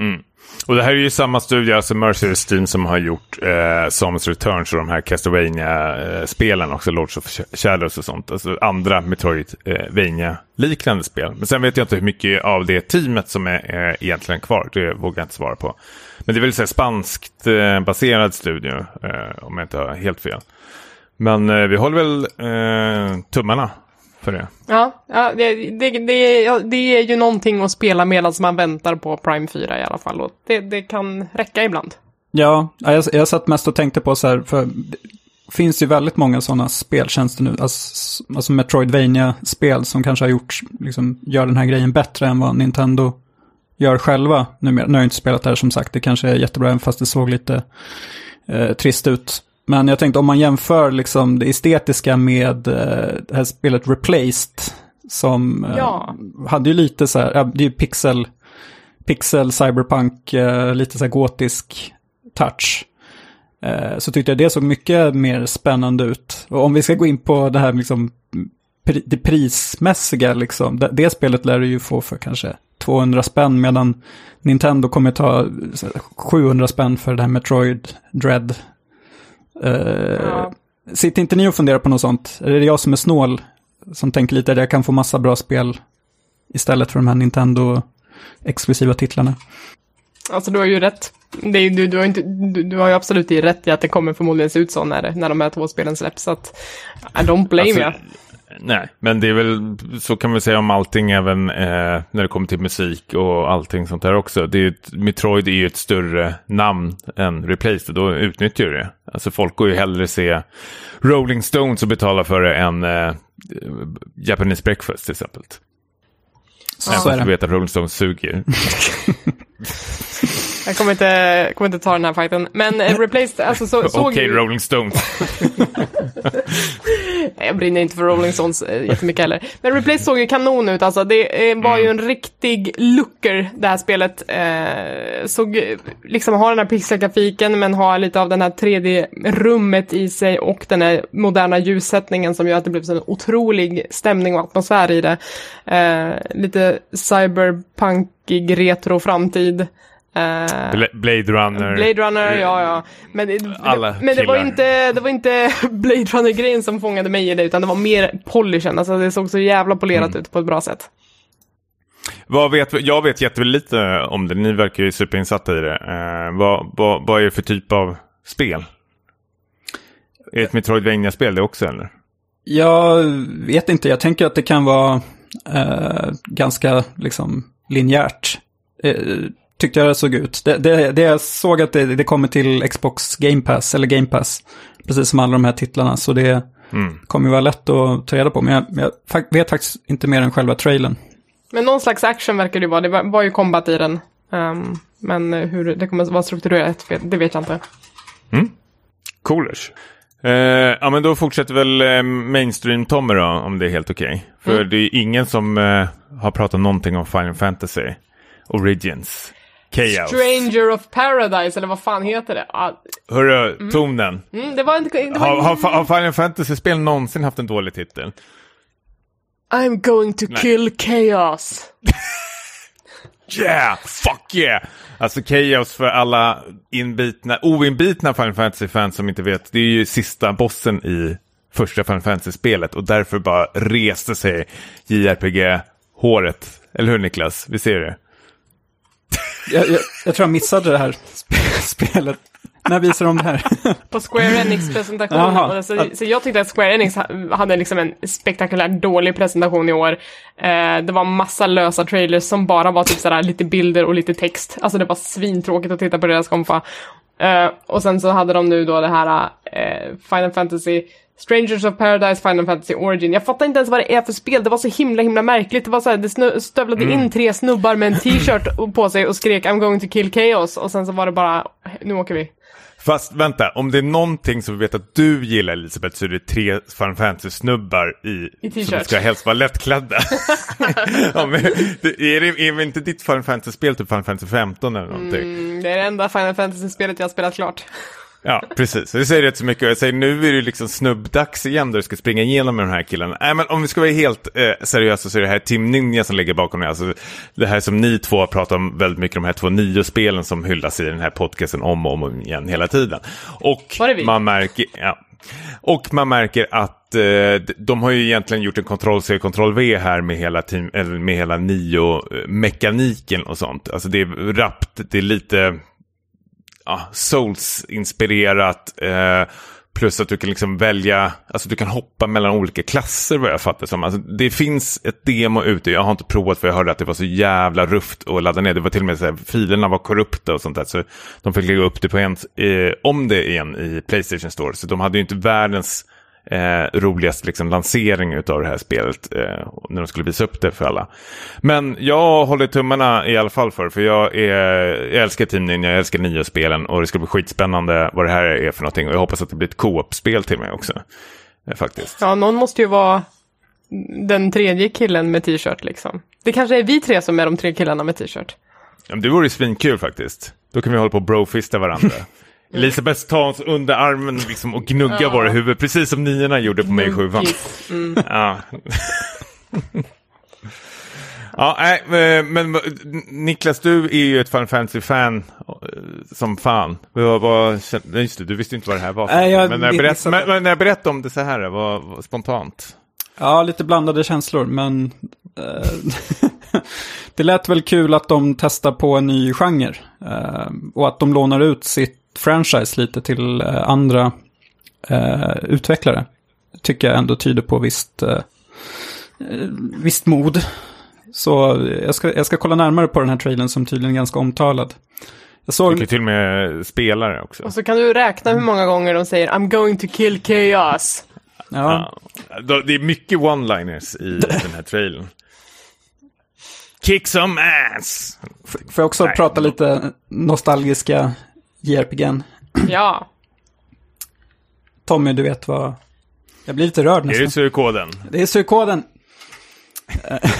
Mm. Och det här är ju samma studie, alltså Merciless Steam, som har gjort eh, Samus Returns och de här Castlevania-spelen också, Lords of Shadows och sånt. Alltså andra Metroidvania-liknande eh, spel. Men sen vet jag inte hur mycket av det teamet som är, är egentligen kvar. Det vågar jag inte svara på. Men det är väl så här spanskt eh, baserad studio, eh, om jag inte har helt fel. Men eh, vi håller väl eh, tummarna för det. Ja, ja det, det, det, det är ju någonting att spela medan man väntar på Prime 4 i alla fall. Och det, det kan räcka ibland. Ja, jag, jag satt mest och tänkte på så här, för det finns ju väldigt många sådana speltjänster nu, alltså, alltså Metroidvania-spel som kanske har gjort, liksom, gör den här grejen bättre än vad Nintendo gör själva numera. Nu har jag inte spelat det här som sagt, det kanske är jättebra, även fast det såg lite eh, trist ut. Men jag tänkte om man jämför liksom det estetiska med eh, det här spelet Replaced, som eh, Ja. hade ju lite så här, det är ju pixel, pixel, cyberpunk, eh, lite så här gotisk touch. Så tyckte jag det såg mycket mer spännande ut. Och om vi ska gå in på det här liksom, pri, det prismässiga, liksom, det, det spelet lär du ju få för kanske 200 spänn, medan Nintendo kommer ta så här, 700 spänn för det här Metroid Dread. Eh, Ja. Sitter inte ni och funderar på något sånt? Är det jag som är snål som tänker lite att jag kan få massa bra spel istället för de här Nintendo-exklusiva titlarna? Alltså du har ju rätt. Det är, ju- du, du, har inte, du, du har ju absolut rätt i att det kommer förmodligen se ut så när, när de här två spelen släpps. Så att, I don't blame Alltså, you. Nej, men det är väl så kan vi säga om allting även eh, när det kommer till musik och allting sånt där också. Det är ju ett, Metroid är ju ett större namn än Replaced då utnyttjar ju det. Alltså folk går ju hellre se Rolling Stones och betala för det än eh, Japanese Breakfast till exempel. Så, Även fast vi vet att Rolling Stones suger. Jag kommer inte, kommer inte ta den här fighten. Men eh, Replaced, alltså så, Okej, såg ju... Rolling Stones. Jag brinner inte för Rolling Stones eh, jättemycket heller. Men Replaced såg ju kanon ut alltså. Det eh, var ju en riktig looker det här spelet. Eh, såg liksom har den här pixelgrafiken men har lite av den här 3D-rummet i sig och den här moderna ljussättningen som gör att det blev så en otrolig stämning och atmosfär i det. Eh, lite cyberpunkig retro framtid. Eh, Bla- Blade Runner. Blade Runner, ja ja. Men, det, men det var inte, det var inte Blade Runner-grejen som fångade mig i det, utan det var mer polishen. Alltså det såg så jävla polerat Mm. ut på ett bra sätt. Vad vet, jag vet jättelite om det. Ni verkar ju superinsatta i det. Eh, vad, vad, vad är det för typ av spel? Är det ett Metroidvania-spel det också eller? Jag vet inte, jag tänker att det kan vara eh, ganska liksom linjärt. Eh, tyckte jag det såg ut. Det, det, det jag såg att det, det kommer till Xbox Game Pass, eller Game Pass, precis som alla de här titlarna. Så det Mm. kommer ju vara lätt att ta reda på. Men jag, jag vet faktiskt inte mer än själva trailern. Men någon slags action verkar det ju vara. Det var, var ju combat i den. Ehm, men hur det kommer att vara strukturerat, det vet jag inte. Coolers. Eh, ja men då fortsätter väl eh, Mainstream-Tommy då, om det är helt okej. För Mm. det är ingen som eh, har pratat någonting om Final Fantasy Origins. Chaos. Stranger of Paradise, eller vad fan heter det? Ah, Hörru, tonen. mm, det var inte... Det var Har, har, har Final Fantasy-spel någonsin haft en dålig titel? I'm going to kill chaos. Yeah! Fuck yeah! Alltså Chaos för alla inbitna, oinbitna Final Fantasy-fans som inte vet, det är ju sista bossen i första Final Fantasy-spelet och därför bara reste sig JRPG-håret. Eller hur Niklas? Vi ser det. Jag, jag, jag tror jag missade det här sp- spelet. När visar de det här? På Square Enix presentation. Jaha. Och Så, så jag tyckte att Square Enix ha- hade liksom en spektakulärt dålig presentation i år. Eh, det var massa lösa trailers som bara var typ sådär lite bilder och lite text. Alltså det var svintråkigt att titta på deras konfa. Eh, och sen så hade de nu då det här eh, Final Fantasy Strangers of Paradise, Final Fantasy Origin. Jag fattar inte ens vad det är för spel. Det var så himla himla märkligt. Det var så här, det stövlade in tre snubbar med en t-shirt på sig och skrek I'm going to kill chaos. Och sen så var det bara, nu åker vi. Fast vänta, om det är någonting som vi vet att du gillar Elisabeth så är det tre Final Fantasy-snubbar i, I som ska helst vara lättklädda. ja, men, det, är, det, är inte ditt Final Fantasy-spel typ Final Fantasy 15 eller någonting? Mm, Det är det enda Final Fantasy-spelet jag har spelat klart. Ja, precis. Det säger rätt så mycket. Jag säger nu är det liksom snubbdags igen där du ska springa igenom med de här killarna. Nej, men om vi ska vara helt eh, seriösa så är det här Tim Ninja som ligger bakom det. Alltså, det här som ni två har pratat om väldigt mycket, de här två nio-spelen som hyllas i den här podcasten om och om igen hela tiden. Och man märker, ja. Och man märker att eh, de har ju egentligen gjort en Ctrl-C, Ctrl-V här med hela, team, eller med hela Nio-mekaniken och sånt. Alltså det är rappt, det är lite ja, Souls-inspirerat. Eh, plus att du kan liksom välja, alltså du kan hoppa mellan olika klasser vad jag fattar som. Alltså, det finns ett demo ute, jag har inte provat för jag hörde att det var så jävla rufft att ladda ner. Det var till och med så här, filerna var korrupta och sånt där. Så de fick lägga upp det på en, eh, om det igen i Playstation Store. Så de hade ju inte världens eh, roligaste liksom, lansering av det här spelet eh, när de skulle visa upp det för alla. Men jag håller tummarna i alla fall för, för jag, är, jag älskar Team Ninja, jag älskar nio-spelen och det ska bli skitspännande vad det här är för någonting och jag hoppas att det blir ett co-op-spel till mig också. Eh, faktiskt. Ja, någon måste ju vara den tredje killen med t-shirt liksom. Det kanske är vi tre som är de tre killarna med t-shirt. Ja, det vore ju svinkul faktiskt. Då kan vi hålla på och brofista varandra. Elisabeth tar oss under armen liksom och gnuggar Ja. våra huvud, precis som niorna gjorde på mig i sjuan. Mm. Ja. ja, nej, eh, men vad- Niklas, du är ju ett Final Fantasy-fan eh, som fan. Vad, vad, just det, du visste inte vad det här var. Nej, jag men, när jag berätt, men, men när jag berättade om det så här, vad, vad spontant. Ja, lite blandade känslor, men eh, det lät väl kul att de testar på en ny genre. Eh, och att de lånar ut sitt franchise lite till eh, andra eh, utvecklare. Tycker jag ändå tyder på visst, eh, visst mod. Så jag ska, jag ska kolla närmare på den här trailern som tydligen är ganska omtalad. Jag såg, ju till och med spelare också. Och så kan du räkna hur många gånger de säger I'm going to kill chaos. ja, Ja. Det är mycket one-liners i den här trailern. kick some ass! Får jag också Nej. prata lite nostalgiska JRPG'n? Ja. Tommy, du vet vad... Jag blir lite rörd Är det nästan. surkoden? Det är surkoden. Eh,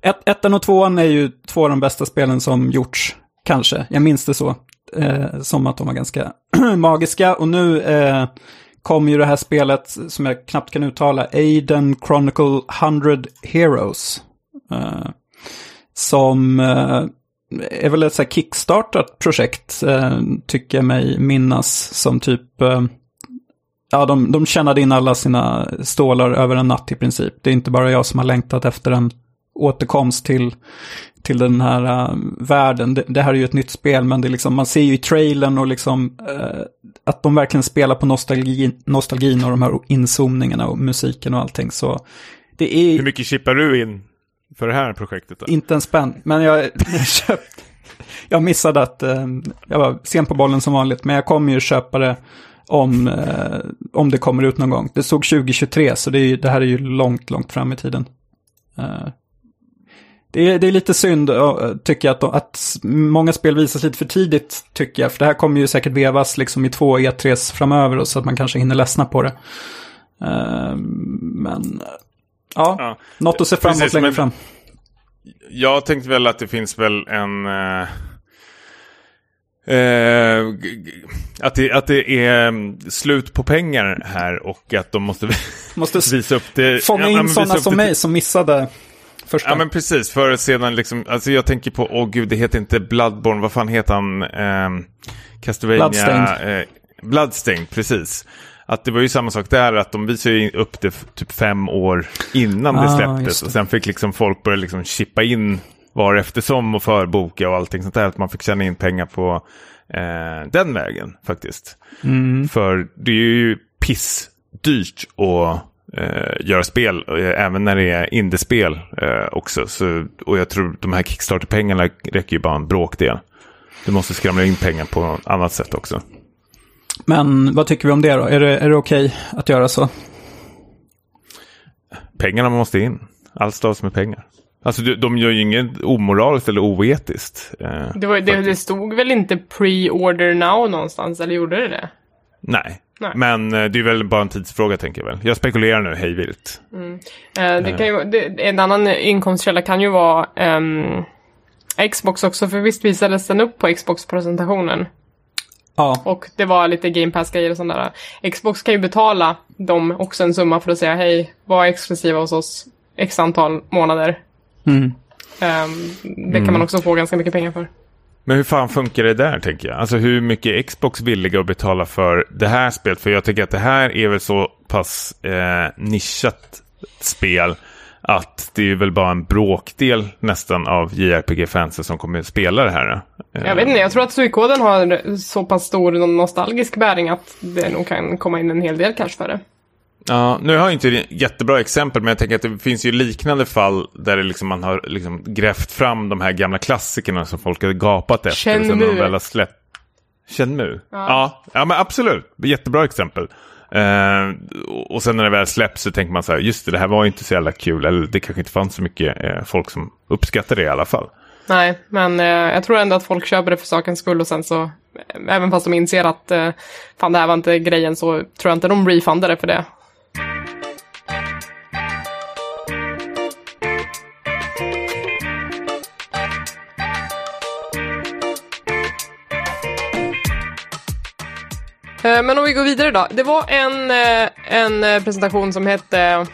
Ett, ettan och tvåan är ju två av de bästa spelen som gjorts, kanske. Jag minns det så. Eh, som att de var ganska magiska. Och nu eh, kom ju det här spelet som jag knappt kan uttala, Aiden Chronicle 100 Heroes. Eh, som eh, är väl ett så här kickstartat projekt, eh, tycker jag mig minnas, som typ... Eh, Ja, de, de tjänade in alla sina stålar över en natt i princip. Det är inte bara jag som har längtat efter en återkomst till, till den här äh, världen. Det, det här är ju ett nytt spel, men det liksom, man ser ju i trailern och liksom äh, att de verkligen spelar på nostalgin, nostalgin och de här inzoomningarna och musiken och allting. Så det är Hur mycket chippar du in för det här projektet då? inte en spänn, men jag, köpte... Jag missade att, eh, jag var sen på bollen som vanligt, men jag kommer ju köpa det om, eh, om det kommer ut någon gång. Det stod 2023, så det, är, ju- det här är ju långt, långt fram i tiden. Eh, det, är, det är lite synd, eh, tycker jag, att, att många spel visas lite för tidigt, tycker jag. För det här kommer ju säkert vevas liksom i två E3s framöver, så att man kanske hinner ledsna på det. Eh, men, eh, ja, Ja. något att se fram emot längre fram. Jag tänkte väl att det finns väl en... eh, eh, att, det, att det är mm, slut på pengar här och att de måste Måste visa upp det. fånga ja, in visa sådana som det mig som missade första. Ja men precis, för sedan liksom, alltså jag tänker på, åh gud det heter inte Bloodborne, vad fan heter han? Eh, Castlevania. Bloodstained. Eh, Bloodstained, precis. Att det var ju samma sak där, att de visade ju upp det typ fem år innan det Ah, släpptes. just det. Och sen fick liksom folk börja liksom chippa in var eftersom och förboka och allting sånt där. Att man fick tjäna in pengar på eh, den vägen faktiskt. Mm. För det är ju pissdyrt att eh, göra spel, eh, även när det är indiespel eh, också. Så, och jag tror de här Kickstarter-pengarna räcker ju bara en bråkdel. Du måste skramla in pengar på annat sätt också. Men vad tycker vi om det då? Är det, är det okej att göra så? Pengarna måste in. Allt stavas med pengar. Alltså de, gör ju inget omoraliskt eller oetiskt. Eh, Det, var, det, det stod väl inte pre-order now någonstans, eller gjorde det det? Nej. Nej. men eh, det är väl bara en tidsfråga tänker jag väl. Jag spekulerar nu hej vilt. Eh, det kan ju, det, en annan inkomstkälla kan ju vara ehm, Xbox också, för visst visades den upp på Xbox-presentationen? Ja, Och det var lite Game Pass-grejer och sånt där. Xbox kan ju betala dem också en summa för att säga hej, var exklusiva hos oss x antal månader. mm. Ehm, det kan man också få ganska mycket pengar för. Men hur fan funkar det där tänker jag? Alltså hur mycket är Xbox villiga att betala för det här spelet? För jag tycker att det här är väl så pass eh, nischat spel att det är väl bara en bråkdel nästan av JRPG-fansen som kommer att spela det här. Eh, Jag vet inte, jag tror att Suikoden har så pass stor nostalgisk bäring att det nog kan komma in en hel del cash för det. Ja, nu har jag inte ett jättebra exempel, men jag tänker att det finns ju liknande fall där det liksom man har liksom grävt fram de här gamla klassikerna som folk har gapat efter. och sen när de Shenmue. väl har släppt... Shenmue? Ja. ja, men absolut. Jättebra exempel. Eh, och- sen när det väl släpps så tänker man så här, just det, det här var ju inte så jävla kul. Eller det kanske inte fanns så mycket eh, folk som uppskattade det i alla fall. Nej, men eh, jag tror ändå att folk köper det för sakens skull och sen så, eh, även fast de inser att eh, fan det här var inte grejen så tror jag inte de refundar det för det. Eh, men om vi går vidare då. Det var en, eh, en eh, presentation som hette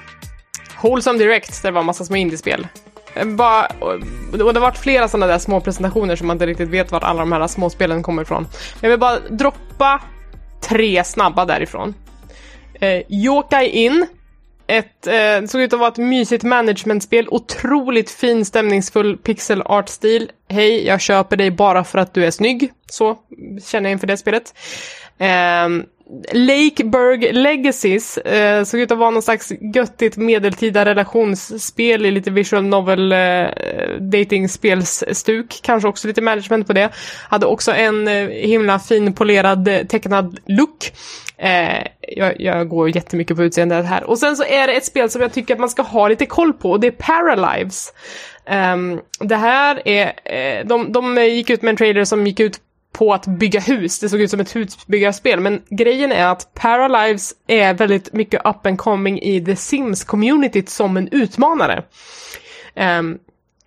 Wholesome Direct, där det var en massa små indiespel. Bara, och det har varit flera sådana där små presentationer som man inte riktigt vet vart alla de här små spelen kommer ifrån. Jag vill bara droppa tre snabba därifrån. Eh, Yokai In. Ett, eh, det såg ut att vara ett mysigt managementspel, otroligt fin stämningsfull pixel art-stil. Hej, jag köper dig bara för att du är snygg. Så känner jag inför det spelet. Eh, Lakeburg Legacies eh, såg ut att vara någon slags göttigt medeltida relationsspel i lite visual novel eh, datingspelsstuk. Kanske också lite management på det. Hade också en eh, himla fin polerad eh, tecknad look. Eh, jag, jag går jättemycket på utseendet här. Och sen så är det ett spel som jag tycker att man ska ha lite koll på och det är Paralives. Um, det här är, eh, de, de gick ut med en trailer som gick ut på att bygga hus. Det såg ut som ett husbyggarspel, men grejen är att Paralives är väldigt mycket up and coming i The Sims-communityt som en utmanare. Um,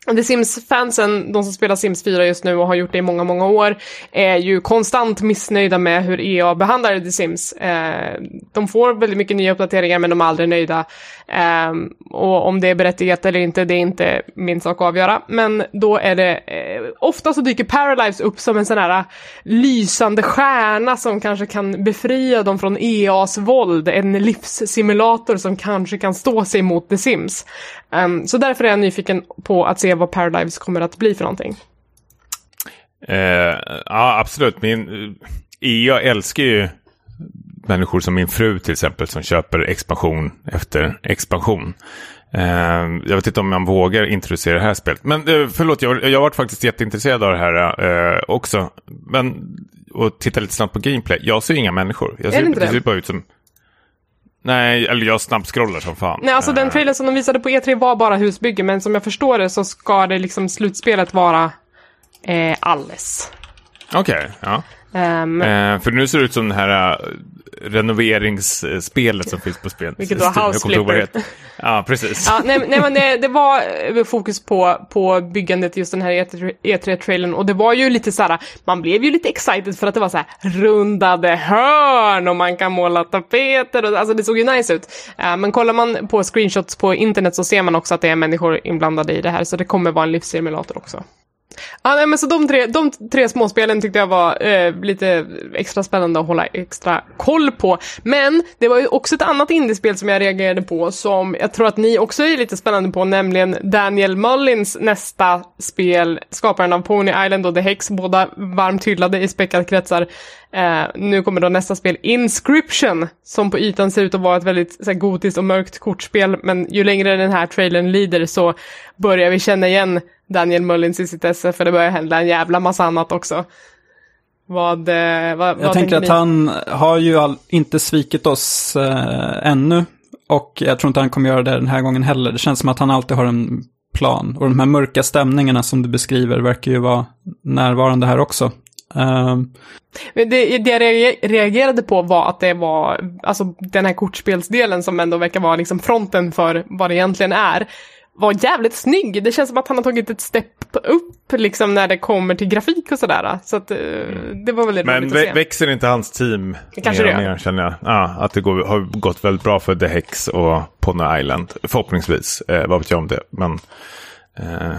The Sims-fansen, de som spelar Sims 4 just nu och har gjort det i många, många år, är ju konstant missnöjda med hur EA behandlar The Sims. Eh, de får väldigt mycket nya uppdateringar men de är aldrig nöjda. Eh, och om det är berättigat eller inte, det är inte min sak att avgöra. Men då är det, eh, ofta så dyker Paralives upp som en sån här eh, lysande stjärna som kanske kan befria dem från EAs våld. En livssimulator som kanske kan stå sig mot The Sims. Ehm, så därför är jag nyfiken på att se vad Paralives kommer att bli för någonting. Eh, ja, absolut. Min, jag älskar ju människor som min fru till exempel som köper expansion efter expansion. Eh, jag vet inte om man vågar introducera det här spelet. Men eh, förlåt, jag, jag varit faktiskt jätteintresserad av det här eh, också. Men, och titta lite snabbt på gameplay. Jag ser inga människor. Jag ser, ser bara ut som... Nej, eller jag snabbscrollar som fan. Nej, alltså den Eh, trailern som de visade på E3 var bara husbygge, men som jag förstår det så ska det liksom slutspelet vara eh, alles. Okej, ja. Ehm, Eh, för nu ser det ut som det här uh, renoveringsspelet som finns på spel. Vilket var House Flipper. Ja, precis. Ja, nej, nej men det, det var eh, fokus på, på byggandet just den här E3-trailern och det var ju lite så här, man blev ju lite excited för att det var så här rundade hörn och man kan måla tapeter och alltså det såg ju nice ut. Eh, men kollar man på screenshots på internet så ser man också att det är människor inblandade i det här så det kommer vara en livssimulator också. Ja, nej, men så de tre, de tre småspelen tyckte jag var eh, lite extra spännande att hålla extra koll på. Men det var ju också ett annat indiespel som jag reagerade på som jag tror att ni också är lite spännande på, nämligen Daniel Mullins nästa spel, skaparen av Pony Island och The Hex, båda varmt hyllade i späckade kretsar. Eh, nu kommer då nästa spel, Inscription, som på ytan ser ut att vara ett väldigt så här, gotiskt och mörkt kortspel, men ju längre den här trailern lider så börjar vi känna igen Daniel Mullins i sitt esse, för det börjar hända en jävla massa annat också. Vad, eh, vad, Jag vad tänker att ni? han har ju all, inte svikit oss eh, ännu. Och jag tror inte han kommer göra det den här gången heller. Det känns som att han alltid har en plan. Och de här mörka stämningarna som du beskriver verkar ju vara närvarande här också. Eh, Det, det jag reager- reagerade på var att det var, alltså den här kortspelsdelen som ändå verkar vara liksom fronten för vad det egentligen är, var jävligt snygg. Det känns som att han har tagit ett step upp liksom när det kommer till grafik och sådär. Så att eh, det var väldigt Men roligt att se. växer inte hans team Det kanske mer och mer känner jag. Ja, att det går, har gått väldigt bra för The Hex och Pony Island. Förhoppningsvis. Eh, vad vet jag om det. Men, eh,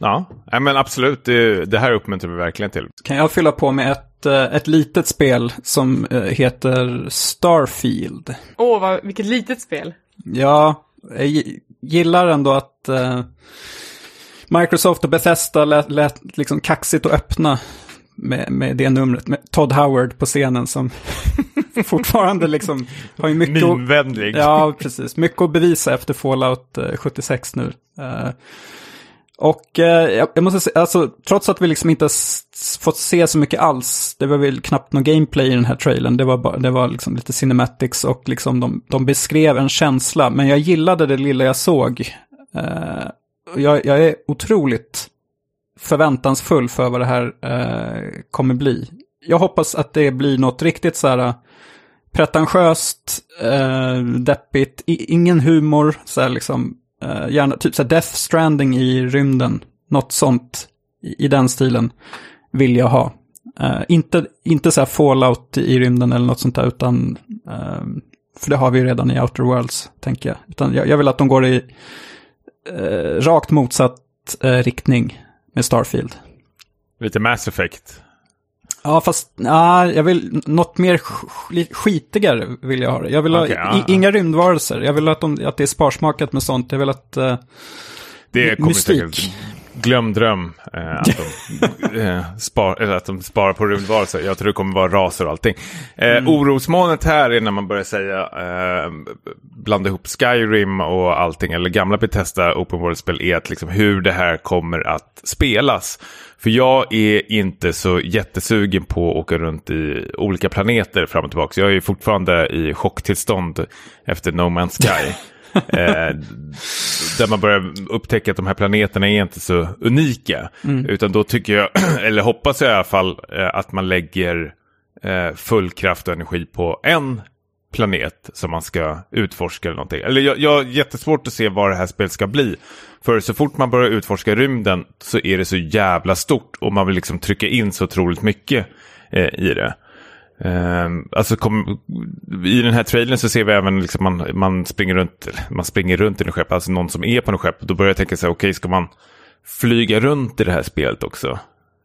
ja, men absolut. Det, det här uppmuntrar vi verkligen till. kan jag fylla på med ett, eh, ett litet spel som eh, heter Starfield. Åh, vad, vilket litet spel. Ja, jag gi- gillar ändå att eh, Microsoft och Bethesda lät, lät liksom kaxigt och öppna med, med det numret. Med Todd Howard på scenen som fortfarande liksom har ju mycket att, Minvänlig. Ja, precis. Mycket att bevisa efter Fallout eh, 76 nu. Eh, och eh, jag, måste säga, alltså trots att vi liksom inte har fått se så mycket alls, det var väl knappt någon gameplay i den här trailern, det var, bara, det var liksom lite cinematics och liksom de, de beskrev en känsla, men jag gillade det lilla jag såg. Eh, jag, jag är otroligt förväntansfull för vad det här eh, kommer bli. Jag hoppas att det blir något riktigt så här eh, pretentiöst, eh, deppigt, i, ingen humor, så här liksom, eh, gärna typ så här Death Stranding i rymden, något sånt i, i den stilen vill jag ha. Eh, inte, inte så här Fallout i rymden eller något sånt där, utan, eh, för det har vi ju redan i Outer Worlds, tänker jag. Utan jag, jag vill att de går i eh, rakt motsatt eh, riktning med Starfield. Lite Mass Effect. Ja, fast nej, jag vill något mer sk- skitigare vill jag ha det. Jag vill ha ja, i, ja. inga rymdvarelser. Jag vill att, de, att det är sparsmakat med sånt. Jag vill att... eh, Det kommer Mystik. säkert... Glöm dröm. Eh, att, de, eh, spar, eller att de sparar på rymdvarelser. Jag tror det kommer vara raser och allting. Eh, Orosmolnet här är när man börjar säga eh, blanda ihop Skyrim och allting. Eller gamla Bethesda Open World-spel är att liksom hur det här kommer att spelas. För jag är inte så jättesugen på att åka runt i olika planeter fram och tillbaka. Jag är fortfarande i chocktillstånd efter No Man's Sky. eh, där man börjar upptäcka att de här planeterna är inte så unika. Utan då tycker jag, eller hoppas jag i alla fall, eh, att man lägger eh, full kraft och energi på en planet som man ska utforska eller någonting. Eller jag, jag har jättesvårt att se vad det här spelet ska bli. För så fort man börjar utforska rymden så är det så jävla stort och man vill liksom trycka in så otroligt mycket eh, i det. Um, alltså kom, I den här trailern så ser vi även liksom man, man springer runt man springer runt i en skepp, alltså någon som är på en skepp. Då börjar jag tänka så här, okej okay, ska man flyga runt i det här spelet också?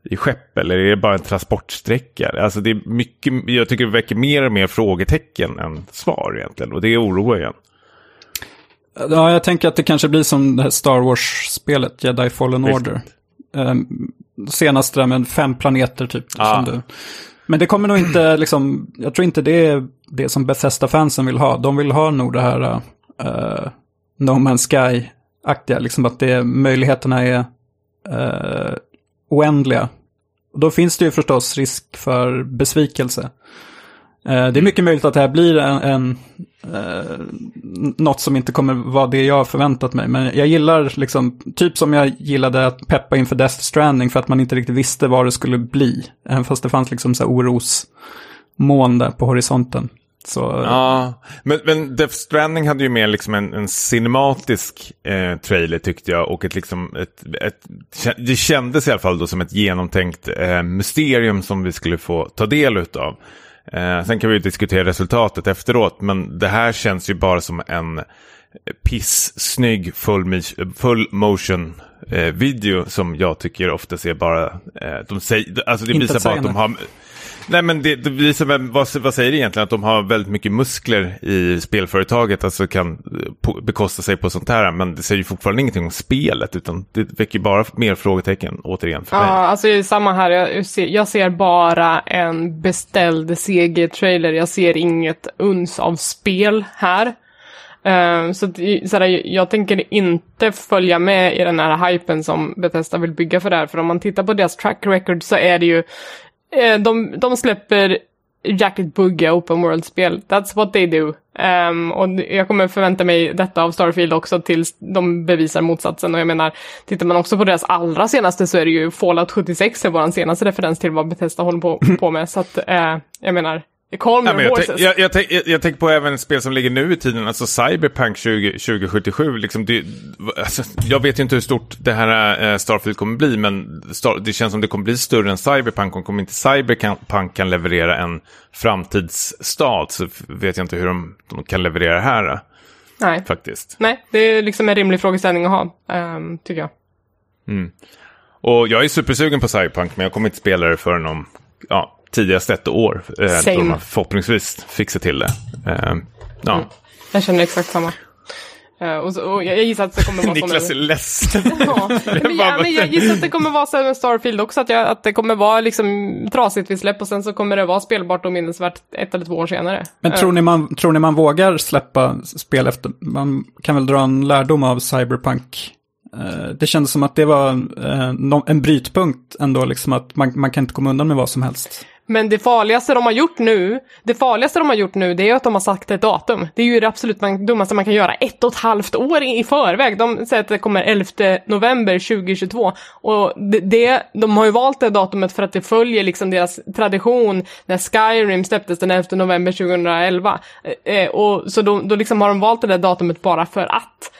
I skepp eller är det bara en transportsträcka? Alltså det är mycket, jag tycker det väcker mer och mer frågetecken än svar egentligen och det oroar igen. Ja, jag tänker att det kanske blir som det här Star Wars-spelet, Jedi Fallen Visst. Order. Um, senaste där med fem planeter typ. Ja. Som du. Men det kommer nog inte, liksom, jag tror inte det är det som Bethesda-fansen vill ha. De vill ha nog det här uh, No Man's Sky-aktiga, liksom att det, möjligheterna är uh, oändliga. Och då finns det ju förstås risk för besvikelse. Eh, Det är mycket möjligt att det här blir en, en eh, något som inte kommer vara det jag har förväntat mig. Men jag gillar liksom, typ som jag gillade att peppa inför Death Stranding för att man inte riktigt visste vad det skulle bli. Även fast det fanns liksom så här orosmoln där på horisonten. Så, eh, Ja, men, men Death Stranding hade ju mer liksom en, en cinematisk eh, trailer tyckte jag. Och ett, liksom, ett, ett, det kändes i alla fall då som ett genomtänkt eh, mysterium som vi skulle få ta del utav. Eh, sen kan vi diskutera resultatet efteråt, men det här känns ju bara som en pissnygg full, full motion eh, video som jag tycker ofta ser bara, eh, de säger, alltså det visar bara att de har Nej men det, det visar väl, vad, vad säger det egentligen? Att de har väldigt mycket muskler i spelföretaget, alltså kan eh, på, bekosta sig på sånt här. Men det säger ju fortfarande ingenting om spelet, utan det väcker bara mer frågetecken återigen för Ja, mig. alltså det är samma här. Jag ser, jag ser bara en beställd CG-trailer. Jag ser inget uns av spel här. Eh, så att, sådär, jag tänker inte följa med i den här hypen som Bethesda vill bygga för det här. För om man tittar på deras track record så är det ju, Eh, de, de släpper jäkligt buggiga open world-spel. That's what they do. Um, och jag kommer förvänta mig detta av Starfield också tills de bevisar motsatsen. Och jag menar, tittar man också på deras allra senaste så är det ju Fallout 76 är vår senaste referens till vad Bethesda håller på, på med. Så att, uh, jag menar, men jag, horses. jag, jag, jag, jag tänker på även spel som ligger nu i tiden, alltså Cyberpunk 20, 2077. Liksom det, alltså, jag vet ju inte hur stort det här äh, Starfield kommer bli, men Star, det känns som det kommer bli större än Cyberpunk. Och om inte Cyberpunk kan leverera en framtidsstad så vet jag inte hur de, de kan leverera här äh, Nej. faktiskt. Nej, det är liksom en rimlig frågeställning att ha, ehm, tycker jag. Och jag är supersugen på Cyberpunk, men jag kommer inte spela det förrän om ja, tidigast ett år. Eh, Same. då man förhoppningsvis fixar till det. Eh, ja. Jag känner exakt samma. Eh, och, så, och jag gissar att det kommer vara Niklas så är med... ledsen. Ja, men, ja, men jag gissar att det kommer vara så med Starfield också, att, jag, att det kommer vara liksom trasigt vid släpp och sen så kommer det vara spelbart och minnesvärt ett eller två år senare. Men Eh, tror ni, man, tror ni man vågar släppa spel efter? Man kan väl dra en lärdom av Cyberpunk. Eh, Det kändes som att det var eh, en brytpunkt ändå, liksom att man, man kan inte komma undan med vad som helst. Men det farligaste de har gjort nu, det farligaste de har gjort nu, det är ju att de har sagt ett datum. Det är ju det absolut man, dummaste man kan göra, ett och ett halvt år i, i förväg. De säger att det kommer 11 november 2022. Och det, det, de har ju valt det datumet för att det följer liksom deras tradition när Skyrim släpptes den 11 november 2011. Eh, eh, och så då, då liksom har de valt det där datumet bara för att.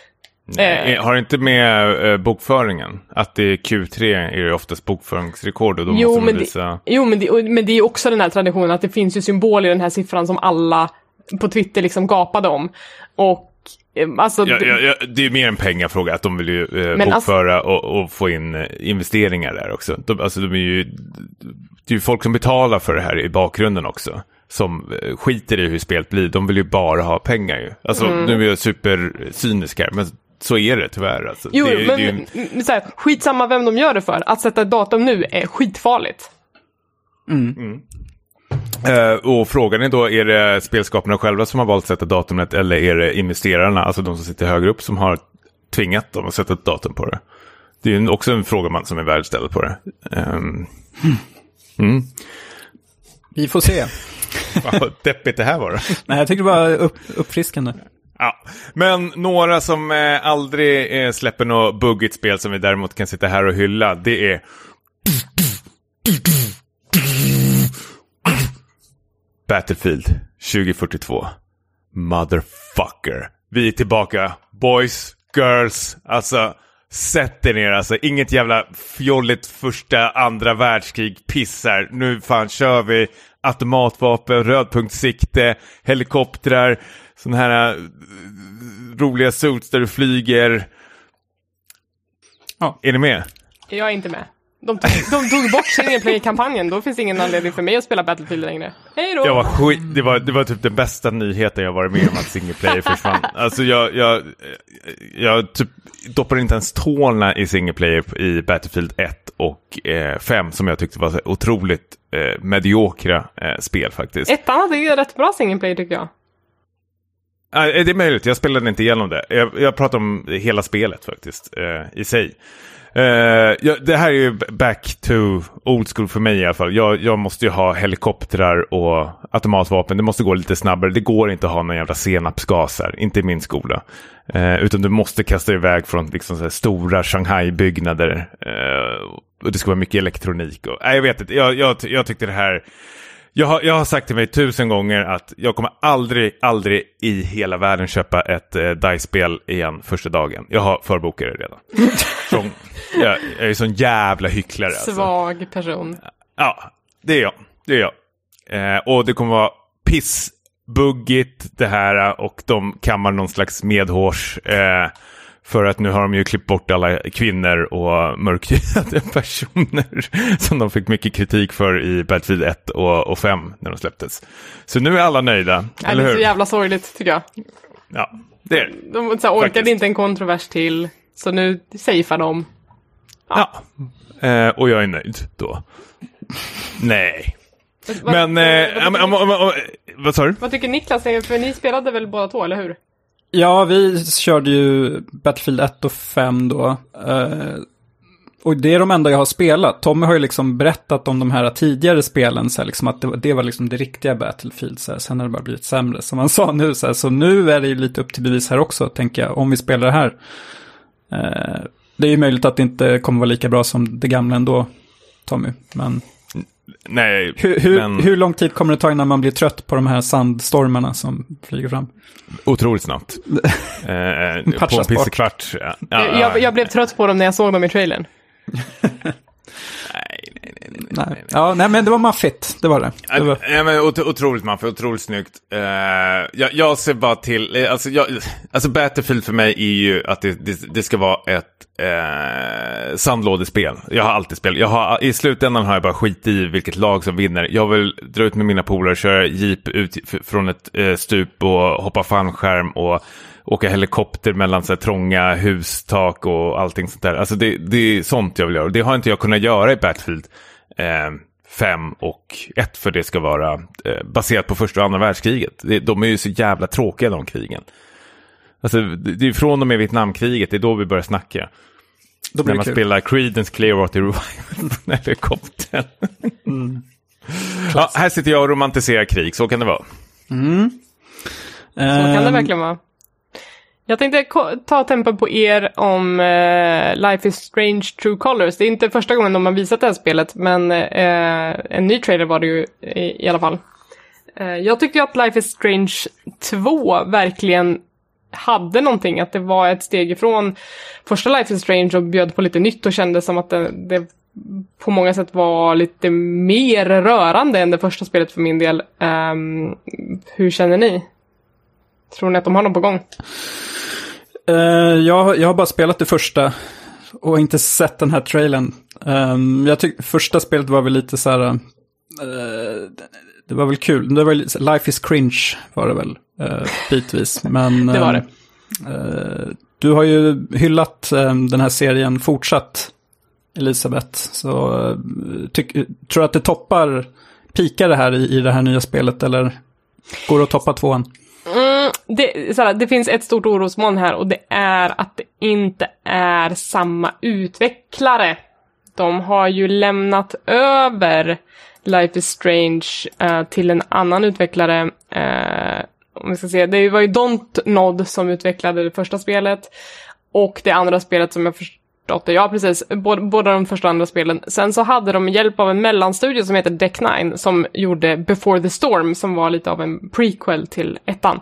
Eh, Har det inte med eh, bokföringen? Att det är Q3 är det oftast bokföringsrekord och då Jo, måste man men det, visa... jo men, det, men det är också den här traditionen att det finns ju symbol i den här siffran som alla på Twitter liksom gapade om. Och eh, alltså... Ja, ja, ja, det är mer en pengafråga att de vill ju eh, alltså- bokföra och, och få in eh, investeringar där också. De, alltså de är ju, det är ju folk som betalar för det här i bakgrunden också. Som eh, skiter i hur spelet blir. De vill ju bara ha pengar ju. Alltså Mm. nu är jag supercynisk här, men så är det tyvärr. Alltså. Jo, det, men det är ju så här, skitsamma vem de gör det för. Att sätta ett datum nu är skitfarligt. Eh, och frågan är då, är det spelskaparna själva som har valt att sätta datumet eller är det investerarna, alltså de som sitter högre upp, som har tvingat dem att sätta ett datum på det? Det är ju också en fråga man som är värd ställa på det. Um, Vi får se. vad deppigt det här var då. Nej, jag tyckte det var upp, uppfriskande. Ja, men några som eh, aldrig eh, släpper något buggigt spel som vi däremot kan sitta här och hylla, det är Battlefield 2042. Motherfucker. Vi är tillbaka. Boys, girls, alltså sätt er ner alltså. Inget jävla fjolligt första, andra världskrig pissar. Nu fan kör vi automatvapen, rödpunktssikte, helikoptrar, sådana här uh, roliga suits där du flyger. Ja. Är ni med? Jag är inte med. De tog, de tog bort single play-kampanjen, då finns ingen anledning för mig att spela Battlefield längre. Hej då! Jag var skit, det, var, det var typ den bästa nyheten jag varit med om att single player försvann. Alltså jag, jag, jag typ doppar inte ens tårna i single player i Battlefield 1 och eh, 5 som jag tyckte var otroligt eh, mediokra eh, spel faktiskt. Ettan hade ju rätt bra single play tycker jag. Det är möjligt, jag spelade inte igenom det. Jag, jag pratar om hela spelet faktiskt, eh, i sig. Eh, jag, det här är ju back to old school för mig i alla fall. Jag, jag måste ju ha helikoptrar och automatvapen. Det måste gå lite snabbare. Det går inte att ha någon jävla senapsgas här, inte i min skola. Eh, utan du måste kasta iväg från liksom, så här, stora Shanghai-byggnader. Eh, och det ska vara mycket elektronik. Och, nej, jag vet inte, jag, jag, jag tyckte det här... Jag har, jag har sagt till mig tusen gånger att jag kommer aldrig, aldrig i hela världen köpa ett eh, DICE-spel igen första dagen. Jag har förbokat det redan. Som, jag, jag är sån jävla hycklare. Alltså. Svag person. Ja, det är jag. Det är jag. Eh, och det kommer vara pissbuggigt det här och de kammar någon slags medhårs. Eh, för att nu har de ju klippt bort alla kvinnor och mörkhyade personer som de fick mycket kritik för i Battlefield 1 och, och 5 när de släpptes. Så nu är alla nöjda, Ja, eller det är så hur? jävla sorgligt tycker jag. Ja, det är det. De så här, orkade Faktiskt. inte en kontrovers till, så nu safear de. Ja. Eh, och jag är nöjd då. Nej. Men, vad- eh, ja, vad sa du? vad tycker Niklas? För ni spelade väl båda två, eller hur? Ja, vi körde ju Battlefield 1 och 5 då. Eh, och det är de enda jag har spelat. Tommy har ju liksom berättat om de här tidigare spelen, så här, liksom att det, var- det var liksom det riktiga Battlefield. Så här. Sen har det bara blivit sämre, som han sa nu. Så, här. så nu är det ju lite upp till bevis här också, tänker jag, om vi spelar det här. Eh, det är ju möjligt att det inte kommer vara lika bra som det gamla ändå, Tommy. Men Nej, hur, hur, men hur lång tid kommer det ta innan man blir trött på de här sandstormarna som flyger fram? otroligt snabbt. Eh, på en pissekvart. Ja, ja, jag, jag, jag blev trött på dem när jag såg dem i trailern. Nej, nej, nej, nej, Nej. nej. Ja, nej, men det var maffigt, det var det. det var... Ja, men ot otroligt maffigt, otroligt snyggt. Eh, jag, jag ser bara till, eh, alltså, jag, alltså Battlefield för mig är ju att det, det, det ska vara ett eh, sandlådespel. Jag har alltid spelat, jag har, i slutändan har jag bara skit i vilket lag som vinner. Jag vill dra ut med mina polare, köra jeep ut från ett eh, stup och hoppa fallskärm och åka helikopter mellan så här, trånga hustak och allting sånt där. Alltså det, det är sånt jag vill göra. Det har inte jag kunnat göra i Battlefield. Eh, 5 och 1 för det ska vara eh, baserat på första och andra världskriget. Det, de är ju så jävla tråkiga de krigen. Alltså, det det är från och med Vietnamkriget, det är då vi börjar snacka. Då När blir det man kul. spelar Creedence Clearwater Revival från helikoptern. ja, här sitter jag och romantiserar krig, så kan det vara. Så kan det Ehm, verkligen vara. Jag tänkte ta tempen på er om eh, Life is Strange True Colors. Det är inte första gången de har visat det här spelet, men eh, en ny trailer var det ju i, i alla fall. Eh, jag tyckte ju att Life is Strange 2 verkligen hade någonting, att det var ett steg ifrån första Life is Strange och bjöd på lite nytt och kändes som att det, det på många sätt var lite mer rörande än det första spelet för min del. Um, hur känner ni? Tror ni att de har något på gång? eh, jag, jag har bara spelat det första och inte sett den här trailern. Ehm, jag tyckte första spelet var väl lite så här... eh, det var väl kul. Det var, lite- Life is cringe var det väl uh, bitvis. Men, Det var det. eh, du har ju hyllat eh, den här serien fortsatt, Elisabeth. Så uh, tyck, tror du att det toppar, pikar det här i, i det här nya spelet eller går det att toppa tvåan? Det, såhär, det finns ett stort orosmoln här och det är att det inte är samma utvecklare. De har ju lämnat över Life is Strange uh, till en annan utvecklare. Uh, om vi ska se, det var ju Don'tnod som utvecklade det första spelet. Och det andra spelet som jag förstått det, ja precis, båda, båda de första och andra spelen. Sen så hade de hjälp av en mellanstudio som heter Deck 9 som gjorde Before the Storm som var lite av en prequel till ettan.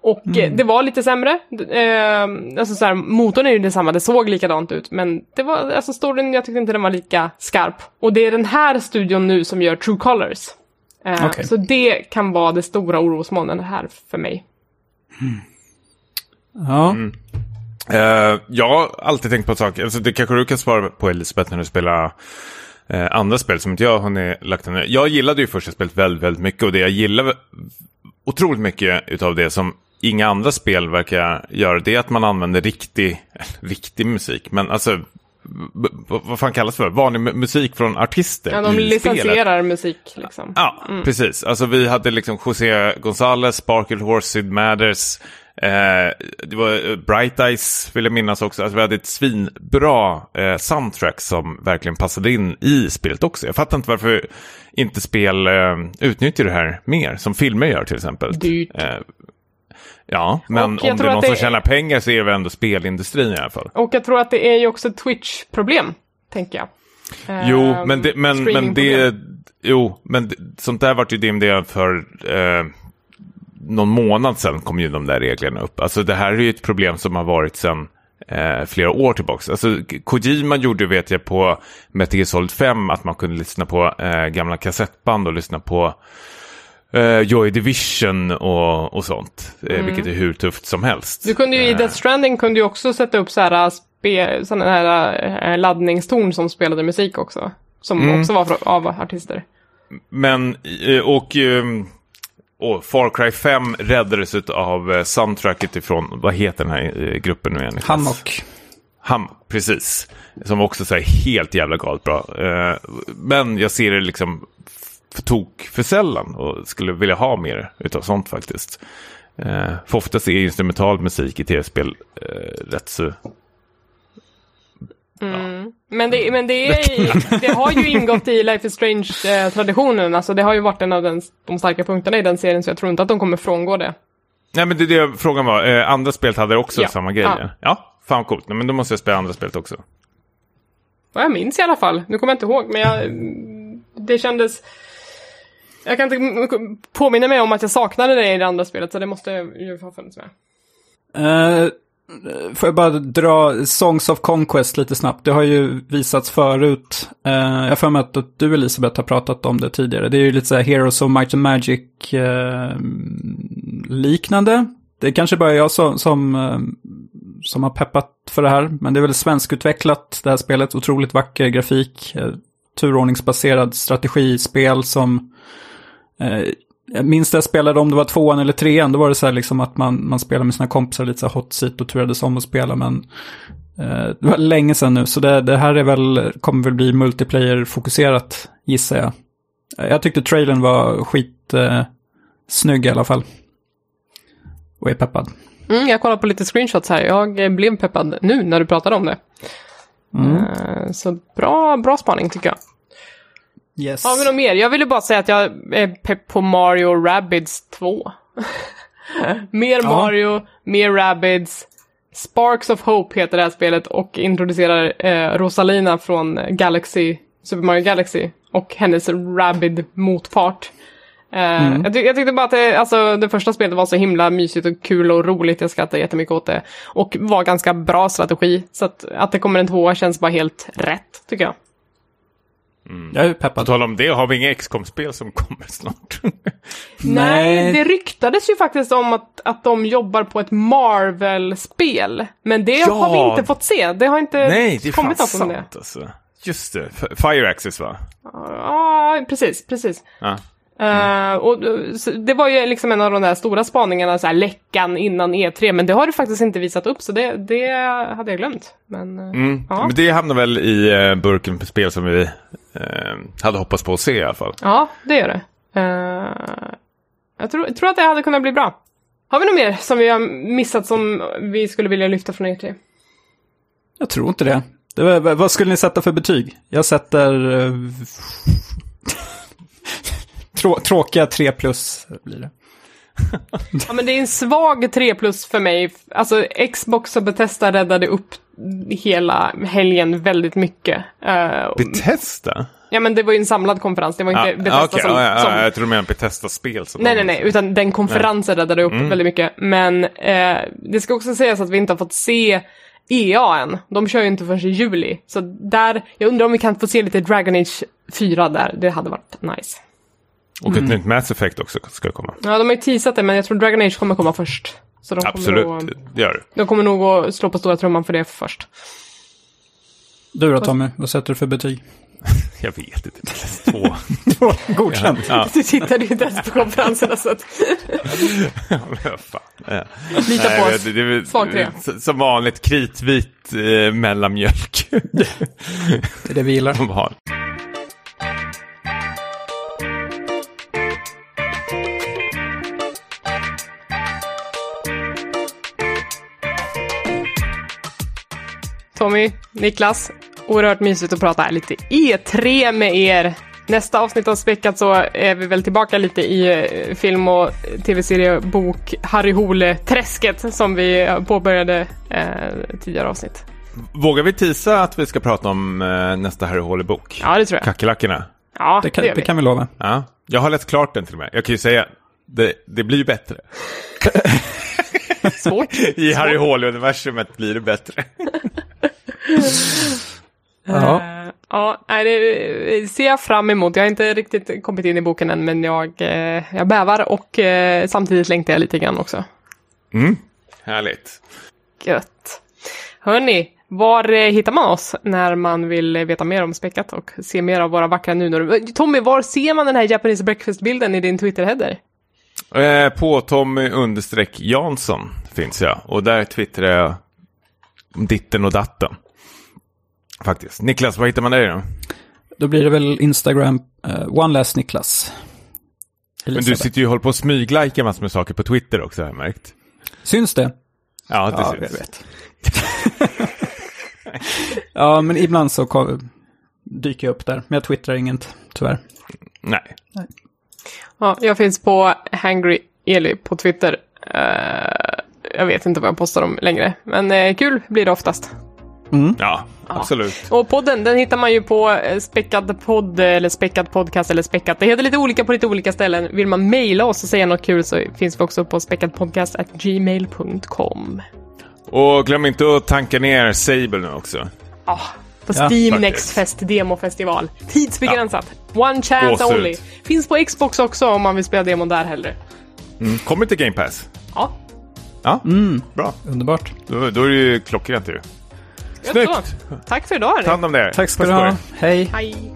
Och mm. det var lite sämre. Eh, alltså så här, motorn är ju detsamma, det såg likadant ut. Men det var, alltså storyn, jag tyckte inte den var lika skarp. Och det är den här studion nu som gör True Colors. Eh, okay. Så det kan vara det stora orosmolnet här för mig. Mm. Ja. Mm. Uh, jag har alltid tänkt på en sak, alltså det kanske du kan svara på Elisabeth när du spelar uh, andra spel som inte jag har lagt ner. Jag gillade ju första spelet väldigt, väldigt mycket och det jag gillar otroligt mycket utav det som inga andra spel verkar göra, det är att man använder riktig, riktig musik. Men alltså, vad fan kallas det för? Vanlig musik från artister Ja, de licensierar musik liksom. Ja, mm. precis. Alltså vi hade liksom José González, Sparkle Horse, Sid Matters. Eh, det var eh, Bright Eyes vill jag minnas också. Alltså vi hade ett svinbra eh, soundtrack som verkligen passade in i spelet också. Jag fattar inte varför inte spel eh, utnyttjar det här mer, som filmer gör till exempel. Dyrt. Ja, men om det är någon som tjänar pengar så är det väl ändå spelindustrin i alla fall. Och jag tror att det är ju också ett Twitch-problem, tänker jag. Jo, uh, men det, men, men det, jo, men sånt där vart ju DMD för eh, någon månad sedan kom ju de där reglerna upp. Alltså det här är ju ett problem som har varit sedan eh, flera år tillbaka. Alltså Kojima gjorde, vet jag, på Metal Gear Solid 5 att man kunde lyssna på eh, gamla kassettband och lyssna på uh, Joy Division och, och sånt. Eh, mm. vilket är hur tufft som helst. Du kunde ju i eh. Death Stranding kunde ju också sätta upp så här, spe, sådana här laddningstorn som spelade musik också. Som mm. också var av artister. Men, och, och Far Cry 5 räddades av soundtracket ifrån, vad heter den här gruppen nu igen? Hammock. Ham, precis. Som också är helt jävla galet bra. Men jag ser det liksom för tok för sällan och skulle vilja ha mer utav sånt faktiskt. Eh, för oftast är instrumental musik i tv-spel eh, rätt så... Mm. Men, det, men det, är, det har ju ingått i Life is Strange-traditionen. Alltså det har ju varit en av den, de starka punkterna i den serien så jag tror inte att de kommer frångå det. Nej men det är det frågan var. Eh, andra spel hade också ja. samma grej. Ja. ja, fan coolt. Nej, men då måste jag spela andra spelet också. Vad jag minns i alla fall. Nu kommer jag inte ihåg men jag, det kändes... Jag kan inte påminna mig om att jag saknade det i det andra spelet, så det måste ju ha funnits med. Uh, får jag bara dra Songs of Conquest lite snabbt. Det har ju visats förut. Uh, jag har för mig att du Elisabeth har pratat om det tidigare. Det är ju lite så här Heroes of Might and Magic uh, liknande. Det är kanske bara jag som, som, som har peppat för det här. Men det är väl svenskutvecklat det här spelet. Otroligt vacker grafik. Turordningsbaserad strategispel som jag minns jag spelade om det var tvåan eller trean, då var det så här liksom att man, man spelade med sina kompisar lite så här hot seat och turades om att spela, men eh, det var länge sedan nu, så det, det här är väl, kommer väl bli multiplayer-fokuserat, gissar jag. Jag tyckte trailern var skit eh, i alla fall. Och är peppad. Mm, jag kollar på lite screenshots här, jag blev peppad nu när du pratade om det. Mm. Uh, så bra, bra spaning tycker jag. Yes. Har vi något mer? Jag ville bara säga att jag är pepp på Mario Rabbids 2. mer ja. Mario, mer Rabbids. Sparks of Hope heter det här spelet och introducerar eh, Rosalina från Galaxy, Super Mario Galaxy och hennes Rabbid motpart. Eh, mm. jag, ty jag, tyckte bara att det, alltså, det första spelet var så himla mysigt och kul och roligt. Jag skrattade jättemycket åt det. Och var ganska bra strategi. Så att, att det kommer en tvåa känns bara helt rätt, tycker jag. Mm. Jag är peppad. På tal om det, har vi inga XCOM-spel som kommer snart? Nej, det ryktades ju faktiskt om att, att de jobbar på ett Marvel-spel. Men det ja. har vi inte fått se. Det har inte Nej, det kommit något om det. Alltså. Just det, Fire Access va? Ja, precis, precis. Ja. Mm. Uh, och det var ju liksom en av de där stora spaningarna, så här, läckan innan E3, men det har du faktiskt inte visat upp, så det, det hade jag glömt. Men, uh, mm. ja. men det hamnar väl i uh, burken på spel som vi hade hoppats på att se i alla fall. Ja, det gör det. jag tror, tror att det hade kunnat bli bra. Har vi något mer som vi har missat som vi skulle vilja lyfta från E3? Jag tror inte det. det var, vad skulle ni sätta för betyg? Jag sätter Trå tråkiga 3 plus blir det. Ja men det är en svag 3 plus för mig. Alltså Xbox och Bethesda räddade upp hela helgen väldigt mycket. Uh, Bethesda? Ja men det var ju en samlad konferens, det var inte Ja, Bethesda okej, som, ja, ja, som... Jag tror du menar Bethesda-spel. Nej, nej, nej, utan den konferensen räddade upp Mm. väldigt mycket. Men eh, det ska också sägas att vi inte har fått se EA än. De kör ju inte förrän i juli. Så där, jag undrar om vi kan få se lite Dragon Age 4 där. Det hade varit nice. Och ett nytt Mass Effect också ska komma. Ja, de har ju teasat det, men jag tror Dragon Age kommer komma först. Så de Absolut, Kommer nog, det gör det. de kommer nog att slå på stora trumman för det först. Du då Tommy, vad sätter du för betyg? Jag vet inte. Två. Godkänt. Ja, Du tittade ju inte ens på konferenserna så att... Ja. Lita på oss. det Svag trea. Som vanligt kritvit eh, mellanmjölk. Det är det vi gillar. Tommy, Niklas, oerhört mysigt att prata lite E3 med er. Nästa avsnitt av Späckat så är vi väl tillbaka lite i eh, film och tv-seriebok Harry Hole-träsket som vi påbörjade eh, tidigare avsnitt. Vågar vi tisa att vi ska prata om eh, nästa Harry Håle-bok? Ja, det tror jag. Kackerlackorna? Ja, Det kan, det vi. kan vi lova. Ja. Jag har läst klart den till och med. Jag kan ju säga, det, det blir ju bättre. Svårt. I Harry Håle-universumet blir det bättre. Ja. Eh, ja, det ser jag fram emot. Jag har inte riktigt kommit in i boken än, men jag, eh, jag bävar och eh, samtidigt längtar jag lite grann också. Mm. Härligt. Gött. Hörni, var hittar man oss när man vill veta mer om Späckat och se mer av våra vackra nunor? Tommy, var ser man den här Japanese breakfast-bilden i din Twitter-header? Eh, på Tommy understreck Jansson finns jag. Och där twittrar jag ditten och datten. Faktiskt. Niklas, var hittar man dig då? Då blir det väl Instagram, uh, One Last Niklas. Men du Elisabeth. sitter ju och håller på och smyglajka massor med saker på Twitter också har jag märkt. Syns det? Ja, det Ja, syns. jag vet. ja, men ibland så dyker jag upp där. Men jag twittrar inget, tyvärr. Nej. Ja, jag finns på Hangry Eli på Twitter. Eh, jag vet inte vad jag postar om längre, men eh, kul blir det oftast. Ja, absolut. Och podden, den hittar man ju på eh, Späckad podd eller Späckad podcast eller Späckat. Det heter lite olika på lite olika ställen. Vill man mejla oss och säga något kul så finns vi också på späckadpodcast@gmail.com. Och glöm inte att tanka ner Sable nu också. Ja, på Ja, Steam. Next Fest demofestival. Tidsbegränsat. One chance Gåshud. only. Finns på Xbox också om man vill spela demon där hellre. Mm. Kommer till Game Pass. Ja, Ja, Mm, bra. underbart. Då, då är det ju klockrent ju. Snyggt! Tack för idag Ta hand om det. Tack ska Puss du ha. Hej. Hej.